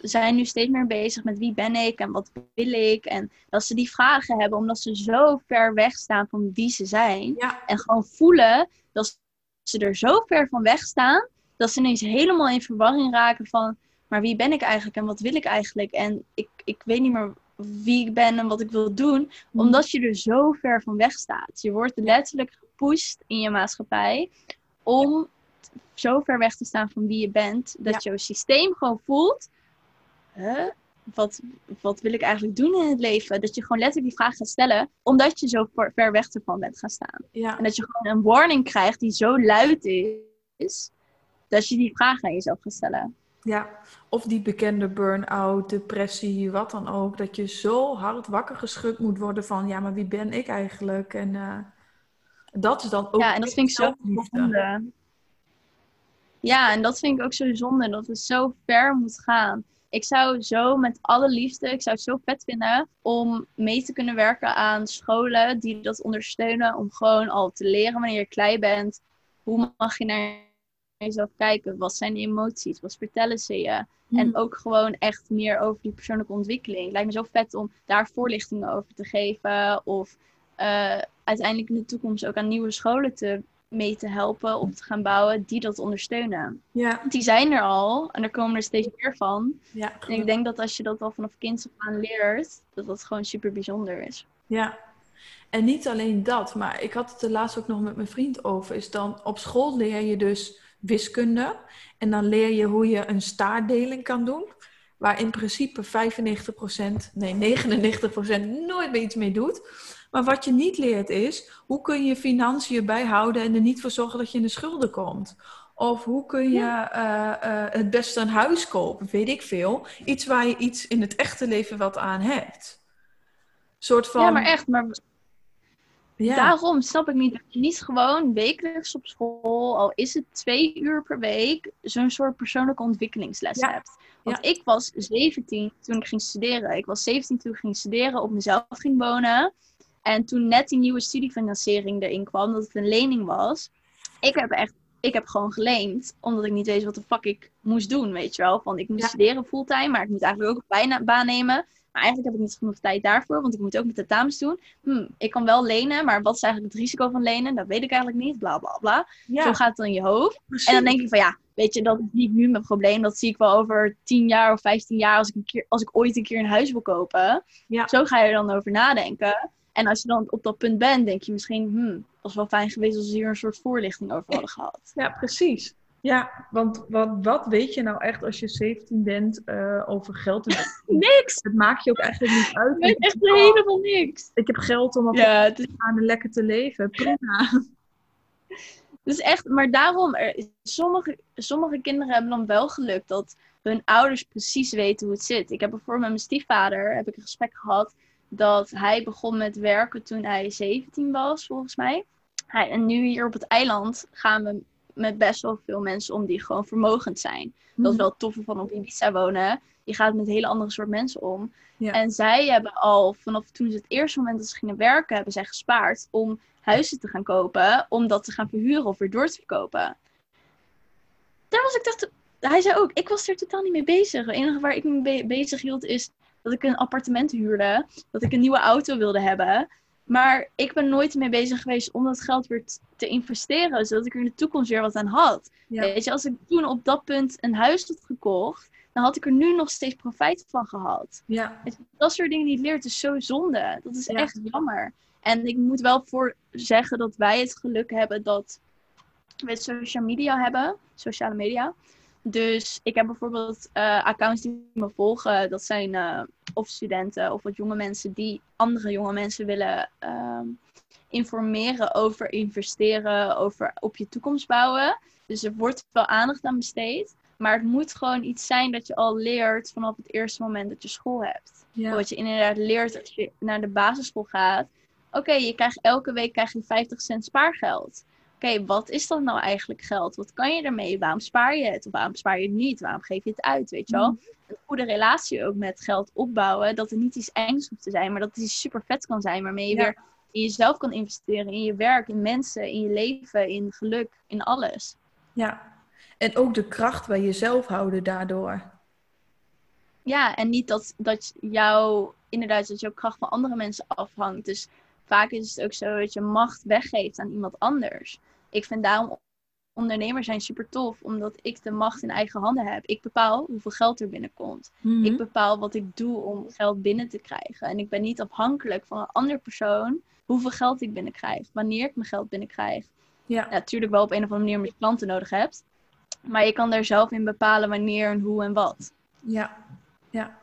zijn nu steeds meer bezig met wie ben ik en wat wil ik. En dat ze die vragen hebben omdat ze zo ver weg staan van wie ze zijn. En gewoon voelen dat ze er zo ver van weg staan dat ze ineens helemaal in verwarring raken van maar wie ben ik eigenlijk en wat wil ik eigenlijk? En ik, ik weet niet meer wie ik ben en wat ik wil doen. Mhm. Omdat je er zo ver van weg staat. Je wordt letterlijk gepusht in je maatschappij om zo ver weg te staan van wie je bent. Dat jouw systeem gewoon voelt. Huh? Wat, wat wil ik eigenlijk doen in het leven? Dat je gewoon letterlijk die vraag gaat stellen. Omdat je zo ver ver weg ervan bent gaan staan. Ja. En dat je gewoon een warning krijgt die zo luid is. Dat je die vraag aan jezelf gaat stellen. Ja, of die bekende burn-out, depressie, wat dan ook. Dat je zo hard wakker geschud moet worden van, ja, maar wie ben ik eigenlijk? En eh, dat is dan ook ja, en dat vind ik zo zonde. Ja, en dat vind ik ook zo zonde, dat het zo ver moet gaan. Ik zou zo met alle liefde, ik zou het zo vet vinden om mee te kunnen werken aan scholen die dat ondersteunen. Om gewoon al te leren wanneer je klein bent. Hoe mag je naar jezelf kijken? Wat zijn de emoties? Wat vertellen ze je? En ook gewoon echt meer over die persoonlijke ontwikkeling. Het lijkt me zo vet om daar voorlichtingen over te geven. Of eh, uiteindelijk in de toekomst ook aan nieuwe scholen te, mee te helpen. Op te gaan bouwen die dat ondersteunen. Ja, Want die zijn er al. En er komen er steeds meer van. ja, En ik denk dat als je dat al vanaf kinds af aan leert. Dat dat gewoon super bijzonder is. ja. En niet alleen dat, maar ik had het er laatst ook nog met mijn vriend over. Is dan op school leer je dus wiskunde. En dan leer je hoe je een staartdeling kan doen. Waar in principe 95%, nee 99% nooit meer iets mee doet. Maar wat je niet leert is, hoe kun je financiën bijhouden en er niet voor zorgen dat je in de schulden komt? Of hoe kun je eh, eh, het beste een huis kopen, weet ik veel. Iets waar je iets in het echte leven wat aan hebt. soort van... Ja, maar echt. Maar Ja. Daarom snap ik niet dat je niet gewoon wekelijks op school, al is het twee uur per week, zo'n soort persoonlijke ontwikkelingsles Ja. hebt. Want ik was 17 toen ik ging studeren. Ik was 17 toen ik ging studeren, op mezelf ging wonen. En toen net die nieuwe studiefinanciering erin kwam, dat het een lening was. Ik heb echt, ik heb gewoon geleend, omdat ik niet wist wat de fuck ik moest doen, weet je wel. Van ik moet studeren fulltime, maar ik moet eigenlijk ook een bijna- baan nemen. Maar eigenlijk heb ik niet genoeg tijd daarvoor, want ik moet ook met de tentamens doen. Hm, ik kan wel lenen, maar wat is eigenlijk het risico van lenen? Dat weet ik eigenlijk niet, bla bla bla. Ja, Zo gaat het dan in je hoofd. precies. En dan denk ik van ja, weet je, dat is niet nu mijn probleem. Dat zie ik wel over 10 jaar of 15 jaar als ik, een keer, als ik ooit een keer een huis wil kopen. Ja. Zo ga je er dan over nadenken. En als je dan op dat punt bent, denk je misschien, hmm, was wel fijn geweest als we hier een soort voorlichting over hadden gehad. Ja, precies. Ja, want wat, wat weet je nou echt als je 17 bent eh, over geld? Niks! het maakt je ook eigenlijk niet uit. Ik weet echt helemaal niks. Ik heb geld om op Ja, is te gaan en lekker te leven. Prima. Dus echt, maar daarom, er, sommige, sommige kinderen hebben dan wel geluk dat hun ouders precies weten hoe het zit. Ik heb bijvoorbeeld met mijn stiefvader heb ik een gesprek gehad dat hij begon met werken toen hij 17 was, volgens mij. Hij, en nu hier op het eiland gaan we met best wel veel mensen om die gewoon vermogend zijn. Dat is wel het toffe van op Ibiza wonen. Je gaat met een hele andere soort mensen om. Ja. En zij hebben al vanaf toen ze het eerste moment dat ze gingen werken, hebben zij gespaard om huizen te gaan kopen, om dat te gaan verhuren of weer door te verkopen. Daar was ik toch. Hij zei ook, ik was er totaal niet mee bezig. Het enige waar ik me be- bezig hield is dat ik een appartement huurde, dat ik een nieuwe auto wilde hebben. Maar ik ben nooit mee bezig geweest om dat geld weer te investeren, zodat ik er in de toekomst weer wat aan had. Ja. Weet je, als ik toen op dat punt een huis had gekocht, dan had ik er nu nog steeds profijt van gehad. Ja, Dat soort dingen die je leert is zo zonde. Dat is Ja. echt jammer. En ik moet wel voor zeggen dat wij het geluk hebben dat we social media hebben. Sociale media. Dus ik heb bijvoorbeeld eh, accounts die me volgen. Dat zijn eh, of studenten of wat jonge mensen die andere jonge mensen willen ehm, informeren over investeren, over op je toekomst bouwen. Dus er wordt wel aandacht aan besteed. Maar het moet gewoon iets zijn dat je al leert vanaf het eerste moment dat je school hebt. ja. Wat je inderdaad leert als je naar de basisschool gaat. Oké, je krijgt elke week krijg je 50 cent spaargeld. Oké, wat is dat nou eigenlijk geld? Wat kan je ermee? Waarom spaar je het? Of waarom spaar je het niet? Waarom geef je het uit? Weet je wel? Mhm. Een goede relatie ook met geld opbouwen. Dat het niet iets engs hoeft te zijn, maar dat het iets super vet kan zijn. Waarmee je Ja. weer in jezelf kan investeren. In je werk, in mensen, in je leven, in geluk, in alles. ja. En ook de kracht bij jezelf houden daardoor. Ja, en niet dat, dat jou, inderdaad, dat jouw kracht van andere mensen afhangt. Dus vaak is het ook zo dat je macht weggeeft aan iemand anders. Ik vind daarom ondernemer zijn super tof, omdat ik de macht in eigen handen heb. Ik bepaal hoeveel geld er binnenkomt. Mhm. Ik bepaal wat ik doe om geld binnen te krijgen. En ik ben niet afhankelijk van een andere persoon hoeveel geld ik binnenkrijg, wanneer ik mijn geld binnenkrijg. Ja. Ja, natuurlijk wel op een of andere manier omdat je klanten nodig hebt. Maar je kan daar zelf in bepalen wanneer en hoe en wat. Ja, ja.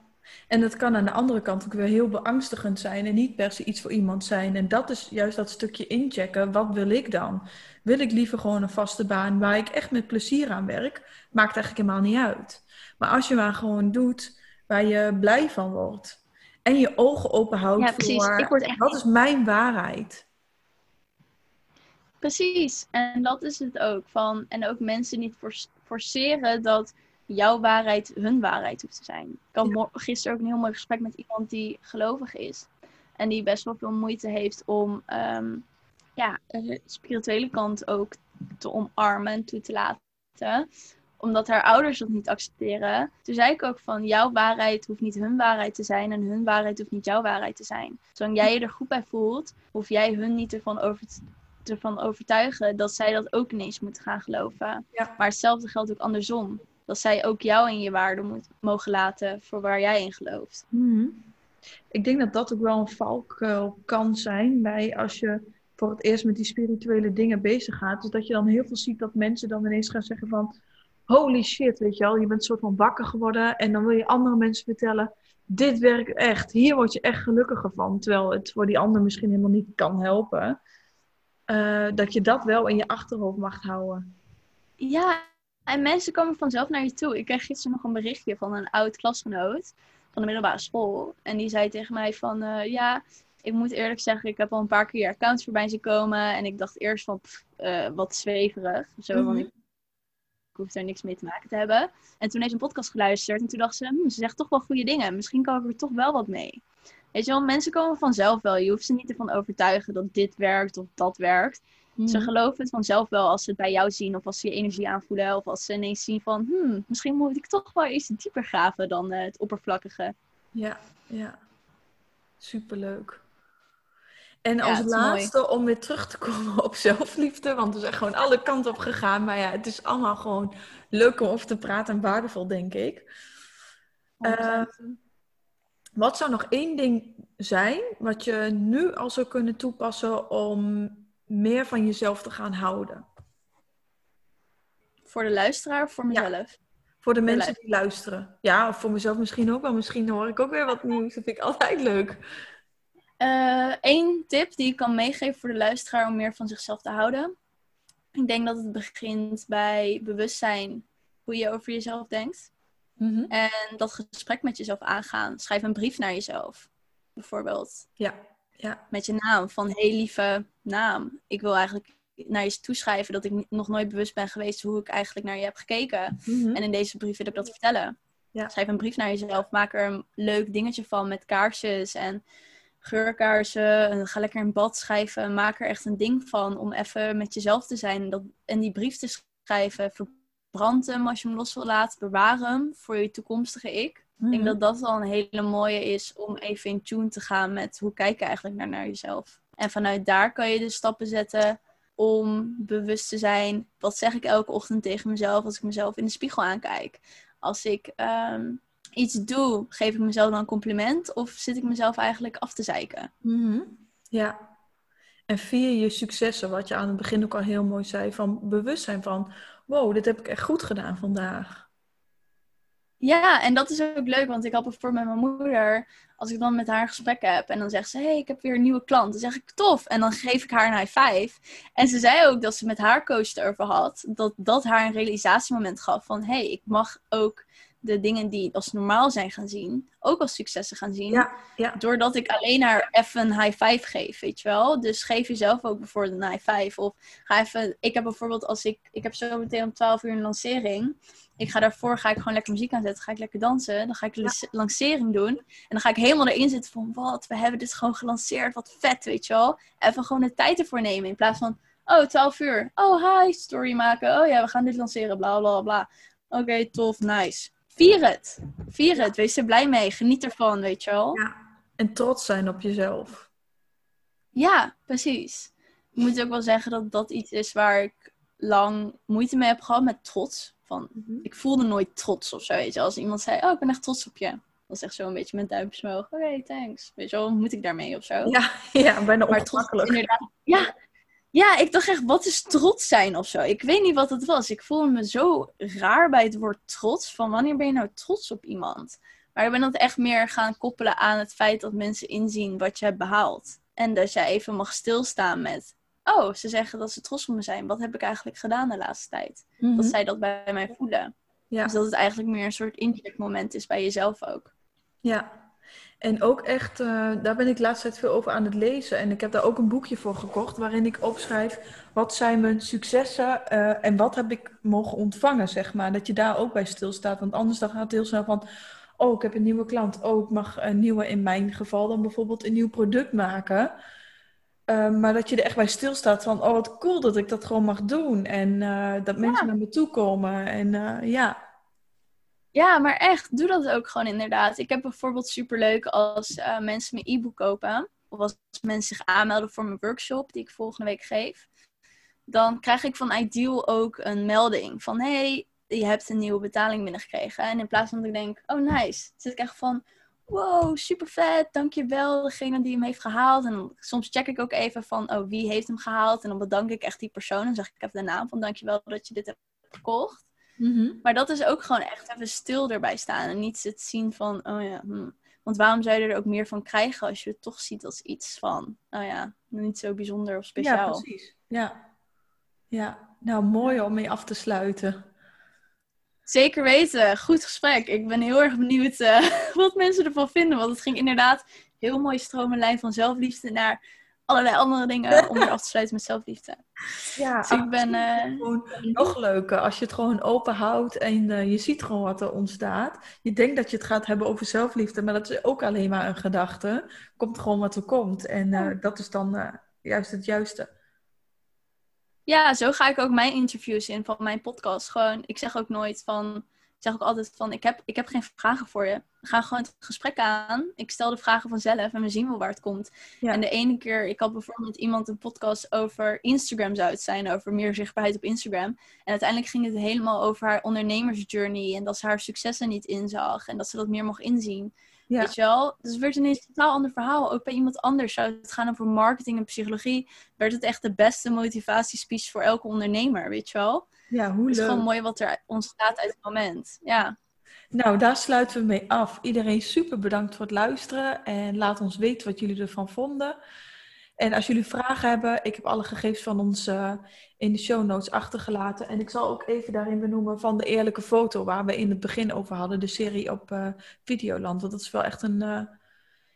En dat kan aan de andere kant ook weer heel beangstigend zijn en niet per se iets voor iemand zijn. En dat is juist dat stukje inchecken. Wat wil ik dan? Wil ik liever gewoon een vaste baan waar ik echt met plezier aan werk? Maakt eigenlijk helemaal niet uit. Maar als je maar gewoon doet waar je blij van wordt. En je ogen open houdt Ja, precies. voor Ik word echt wat is mijn waarheid? Precies, en dat is het ook. Van, en ook mensen niet forc- forceren dat jouw waarheid hun waarheid hoeft te zijn. Ik had Ja. gisteren ook een heel mooi gesprek met iemand die gelovig is. En die best wel veel moeite heeft om ehm, ja, de spirituele kant ook te omarmen en toe te laten. Omdat haar ouders dat niet accepteren. Toen zei ik ook van, jouw waarheid hoeft niet hun waarheid te zijn. En hun waarheid hoeft niet jouw waarheid te zijn. Zolang jij je er goed bij voelt, hoef jij hun niet ervan over te ervan overtuigen dat zij dat ook ineens moeten gaan geloven. Ja. Maar hetzelfde geldt ook andersom. Dat zij ook jou in je waarde moet, mogen laten voor waar jij in gelooft. Mhm. Ik denk dat dat ook wel een valkuil kan zijn bij als je voor het eerst met die spirituele dingen bezig gaat. Dus dat je dan heel veel ziet dat mensen dan ineens gaan zeggen van holy shit, weet je wel, je bent een soort van wakker geworden en dan wil je andere mensen vertellen, dit werkt echt, hier word je echt gelukkiger van, terwijl het voor die ander misschien helemaal niet kan helpen. Eh, dat je dat wel in je achterhoofd mag houden. Ja, en mensen komen vanzelf naar je toe. Ik kreeg gisteren nog een berichtje van een oud klasgenoot van de middelbare school. En die zei tegen mij van, eh, ja, ik moet eerlijk zeggen, ik heb al een paar keer je accounts voorbij zien komen. En ik dacht eerst van, pff, eh, wat zweverig. Zo, Mhm. want ik, ik hoef daar niks mee te maken te hebben. En toen heeft ze een podcast geluisterd en toen dacht ze, hm, ze zegt toch wel goede dingen. Misschien kan ik er toch wel wat mee. Weet je wel, mensen komen vanzelf wel. Je hoeft ze niet ervan overtuigen dat dit werkt of dat werkt. Ze Mhm. geloven het vanzelf wel als ze het bij jou zien of als ze je energie aanvoelen of als ze ineens zien van hmm, misschien moet ik toch wel eens dieper graven dan eh, het oppervlakkige. Ja, ja. Superleuk. En als mooi. laatste om weer terug te komen op zelfliefde, want we zijn gewoon alle kanten op gegaan. Maar ja, het is allemaal gewoon leuk om over te praten en waardevol, denk ik. Eh, wat zou nog één ding zijn wat je nu al zou kunnen toepassen om meer van jezelf te gaan houden? Voor de luisteraar of voor Ja. mezelf? Voor de Voor mensen die luisteren. Ja, of voor mezelf misschien ook wel. Misschien hoor ik ook weer wat nieuws. Dat vind ik altijd leuk. Eén tip die ik kan meegeven voor de luisteraar om meer van zichzelf te houden. Ik denk dat het begint bij bewustzijn hoe je over jezelf denkt. Mhm. En dat gesprek met jezelf aangaan. Schrijf een brief naar jezelf. Bijvoorbeeld. Ja, ja. met je naam. Van, hey lieve naam, ik wil eigenlijk naar je toeschrijven dat ik nog nooit bewust ben geweest hoe ik eigenlijk naar je heb gekeken. Mhm. En in deze brief wil ik dat vertellen. Ja. Schrijf een brief naar jezelf, maak er een leuk dingetje van met kaarsjes en geurkaarsen. En ga lekker in bad schrijven, maak er echt een ding van om even met jezelf te zijn. Dat, en die brief te schrijven, verbrand hem als je hem los wil laten, bewaar hem voor je toekomstige ik. Ik denk Mhm. dat dat al een hele mooie is om even in tune te gaan met hoe kijk je eigenlijk naar, naar jezelf. En vanuit daar kan je de stappen zetten om bewust te zijn. Wat zeg ik elke ochtend tegen mezelf als ik mezelf in de spiegel aankijk? Als ik ehm, iets doe, geef ik mezelf dan een compliment of zit ik mezelf eigenlijk af te zeiken? Mhm. Ja. En vier je successen, wat je aan het begin ook al heel mooi zei, van bewustzijn van, wow, dit heb ik echt goed gedaan vandaag. Ja, en dat is ook leuk, want ik had bijvoorbeeld met mijn moeder, als ik dan met haar een gesprek heb en dan zegt ze, hé, hey, ik heb weer een nieuwe klant. Dan zeg ik, tof. En dan geef ik haar een high five. En ze zei ook dat ze met haar coach erover had, dat dat haar een realisatiemoment gaf van, hé, hey, ik mag ook de dingen die als normaal zijn gaan zien, ook als successen gaan zien. Ja, ja. Doordat ik alleen haar even een high five geef, weet je wel. Dus geef jezelf ook bijvoorbeeld een high five. Of ga even... Ik heb bijvoorbeeld als ik... Ik heb zo meteen om 12 uur een lancering. Ik ga daarvoor ga ik gewoon lekker muziek aanzetten. Ga ik lekker dansen. Dan ga ik de Ja. lancering doen. En dan ga ik helemaal erin zitten van... Wat, we hebben dit gewoon gelanceerd. Wat vet, weet je wel. Even gewoon de tijd ervoor nemen. In plaats van... Oh, 12 uur. Oh, hi. Story maken. Oh ja, we gaan dit lanceren. Bla, bla, bla. Oké, tof. Nice. Vier het. Vier het. Wees er blij mee. Geniet ervan, weet je wel. Ja. En trots zijn op jezelf. Ja, precies. Ik moet ook wel zeggen dat dat iets is waar ik lang moeite mee heb gehad met trots. Van, Mhm. ik voelde nooit trots of zo, weet je. Als iemand zei, oh, ik ben echt trots op je. Dat is echt zo een beetje met duimpjes omhoog. Oké, thanks. Weet je wel, moet ik daarmee of zo? Ja, ja, bijna maar trots inderdaad... Ja, ja, ik dacht echt, wat is trots zijn of zo? Ik weet niet wat het was. Ik voelde me zo raar bij het woord trots. Van wanneer ben je nou trots op iemand? Maar ik ben dat echt meer gaan koppelen aan het feit dat mensen inzien wat je hebt behaald. En dat jij even mag stilstaan met... Oh, ze zeggen dat ze trots op me zijn. Wat heb ik eigenlijk gedaan de laatste tijd? Mhm. Dat zij dat bij mij voelen. Ja. Dus dat het eigenlijk meer een soort incheckmoment is bij jezelf ook. Ja, en ook echt, eh, daar ben ik de laatste tijd veel over aan het lezen. En ik heb daar ook een boekje voor gekocht, waarin ik opschrijf wat zijn mijn successen eh, en wat heb ik mogen ontvangen, zeg maar. Dat je daar ook bij stilstaat, want anders dan gaat het heel snel van, oh, ik heb een nieuwe klant. Oh, ik mag een nieuwe, in mijn geval dan bijvoorbeeld een nieuw product maken. Eh, maar dat je er echt bij stilstaat van, oh, wat cool dat ik dat gewoon mag doen. En eh, dat mensen naar me toe komen. En eh, ja, Ja, maar echt, doe dat ook gewoon inderdaad. Ik heb bijvoorbeeld superleuk als eh, mensen mijn e-book kopen. Of als mensen zich aanmelden voor mijn workshop die ik volgende week geef. Dan krijg ik van Ideal ook een melding van... hey, je hebt een nieuwe betaling binnengekregen. En in plaats van dat ik denk, oh nice. zit ik echt van, wow, super vet. Dankjewel, degene die hem heeft gehaald. En soms check ik ook even van, oh, wie heeft hem gehaald? En dan bedank ik echt die persoon. En zeg ik even de naam van, dankjewel dat je dit hebt gekocht. Maar dat is ook gewoon echt even stil erbij staan. En niet het zien van, oh ja, hm. Want waarom zou je er ook meer van krijgen als je het toch ziet als iets van, oh ja, niet zo bijzonder of Ja, speciaal. precies. Ja. ja, nou mooi om mee af te sluiten. Zeker weten. Goed gesprek. Ik ben heel erg benieuwd eh, wat mensen ervan vinden. Want het ging inderdaad heel mooi stromenlijn van zelfliefde naar allerlei andere dingen om weer af te sluiten met zelfliefde. Ja, Dus ik ben... gewoon nog leuker als je het gewoon open houdt en eh, je ziet gewoon wat er ontstaat. Je denkt dat je het gaat hebben over zelfliefde, maar dat is ook alleen maar een gedachte. Komt gewoon wat er komt. En dat is dan juist het juiste. Ja, zo ga ik ook mijn interviews in van mijn podcast. Gewoon, ik zeg ook nooit van, ik zeg ook altijd van, ik heb, ik heb geen vragen voor je. We gaan gewoon het gesprek aan. Ik stel de vragen vanzelf en we zien wel waar het komt. Ja. En de ene keer, ik had bijvoorbeeld iemand een podcast over Instagram zou het zijn, over meer zichtbaarheid op Instagram. En uiteindelijk ging het helemaal over haar ondernemersjourney en dat ze haar successen niet inzag en dat ze dat meer mocht inzien. Ja, Weet je wel? Dus het werd ineens een totaal ander verhaal. Ook bij iemand anders zou het gaan over marketing en psychologie. Werd het echt de beste motivatiespeech voor elke ondernemer, weet je wel? ja hoe Het is leuk. gewoon mooi wat er ontstaat uit het moment. Ja. Nou, daar sluiten we mee af. Iedereen super bedankt voor het luisteren en laat ons weten wat jullie ervan vonden. En als jullie vragen hebben, ik heb alle gegevens van ons eh, in de show notes achtergelaten. En ik zal ook even daarin benoemen van de eerlijke foto waar we in het begin over hadden, de serie op eh, Videoland. Want dat is wel echt een, eh,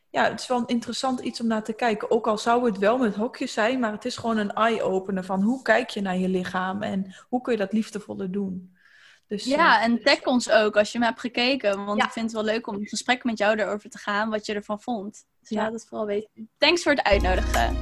ja, het is wel een interessant iets om naar te kijken. Ook al zou het wel met hokjes zijn, maar het is gewoon een eye-opener van hoe kijk je naar je lichaam en hoe kun je dat liefdevoller doen. Dus, ja, en tag ons ook als je hem hebt gekeken. Want Ja. ik vind het wel leuk om in gesprek met jou erover te gaan, wat je ervan vond. Dus Ja. laat het vooral weten. Thanks voor het uitnodigen.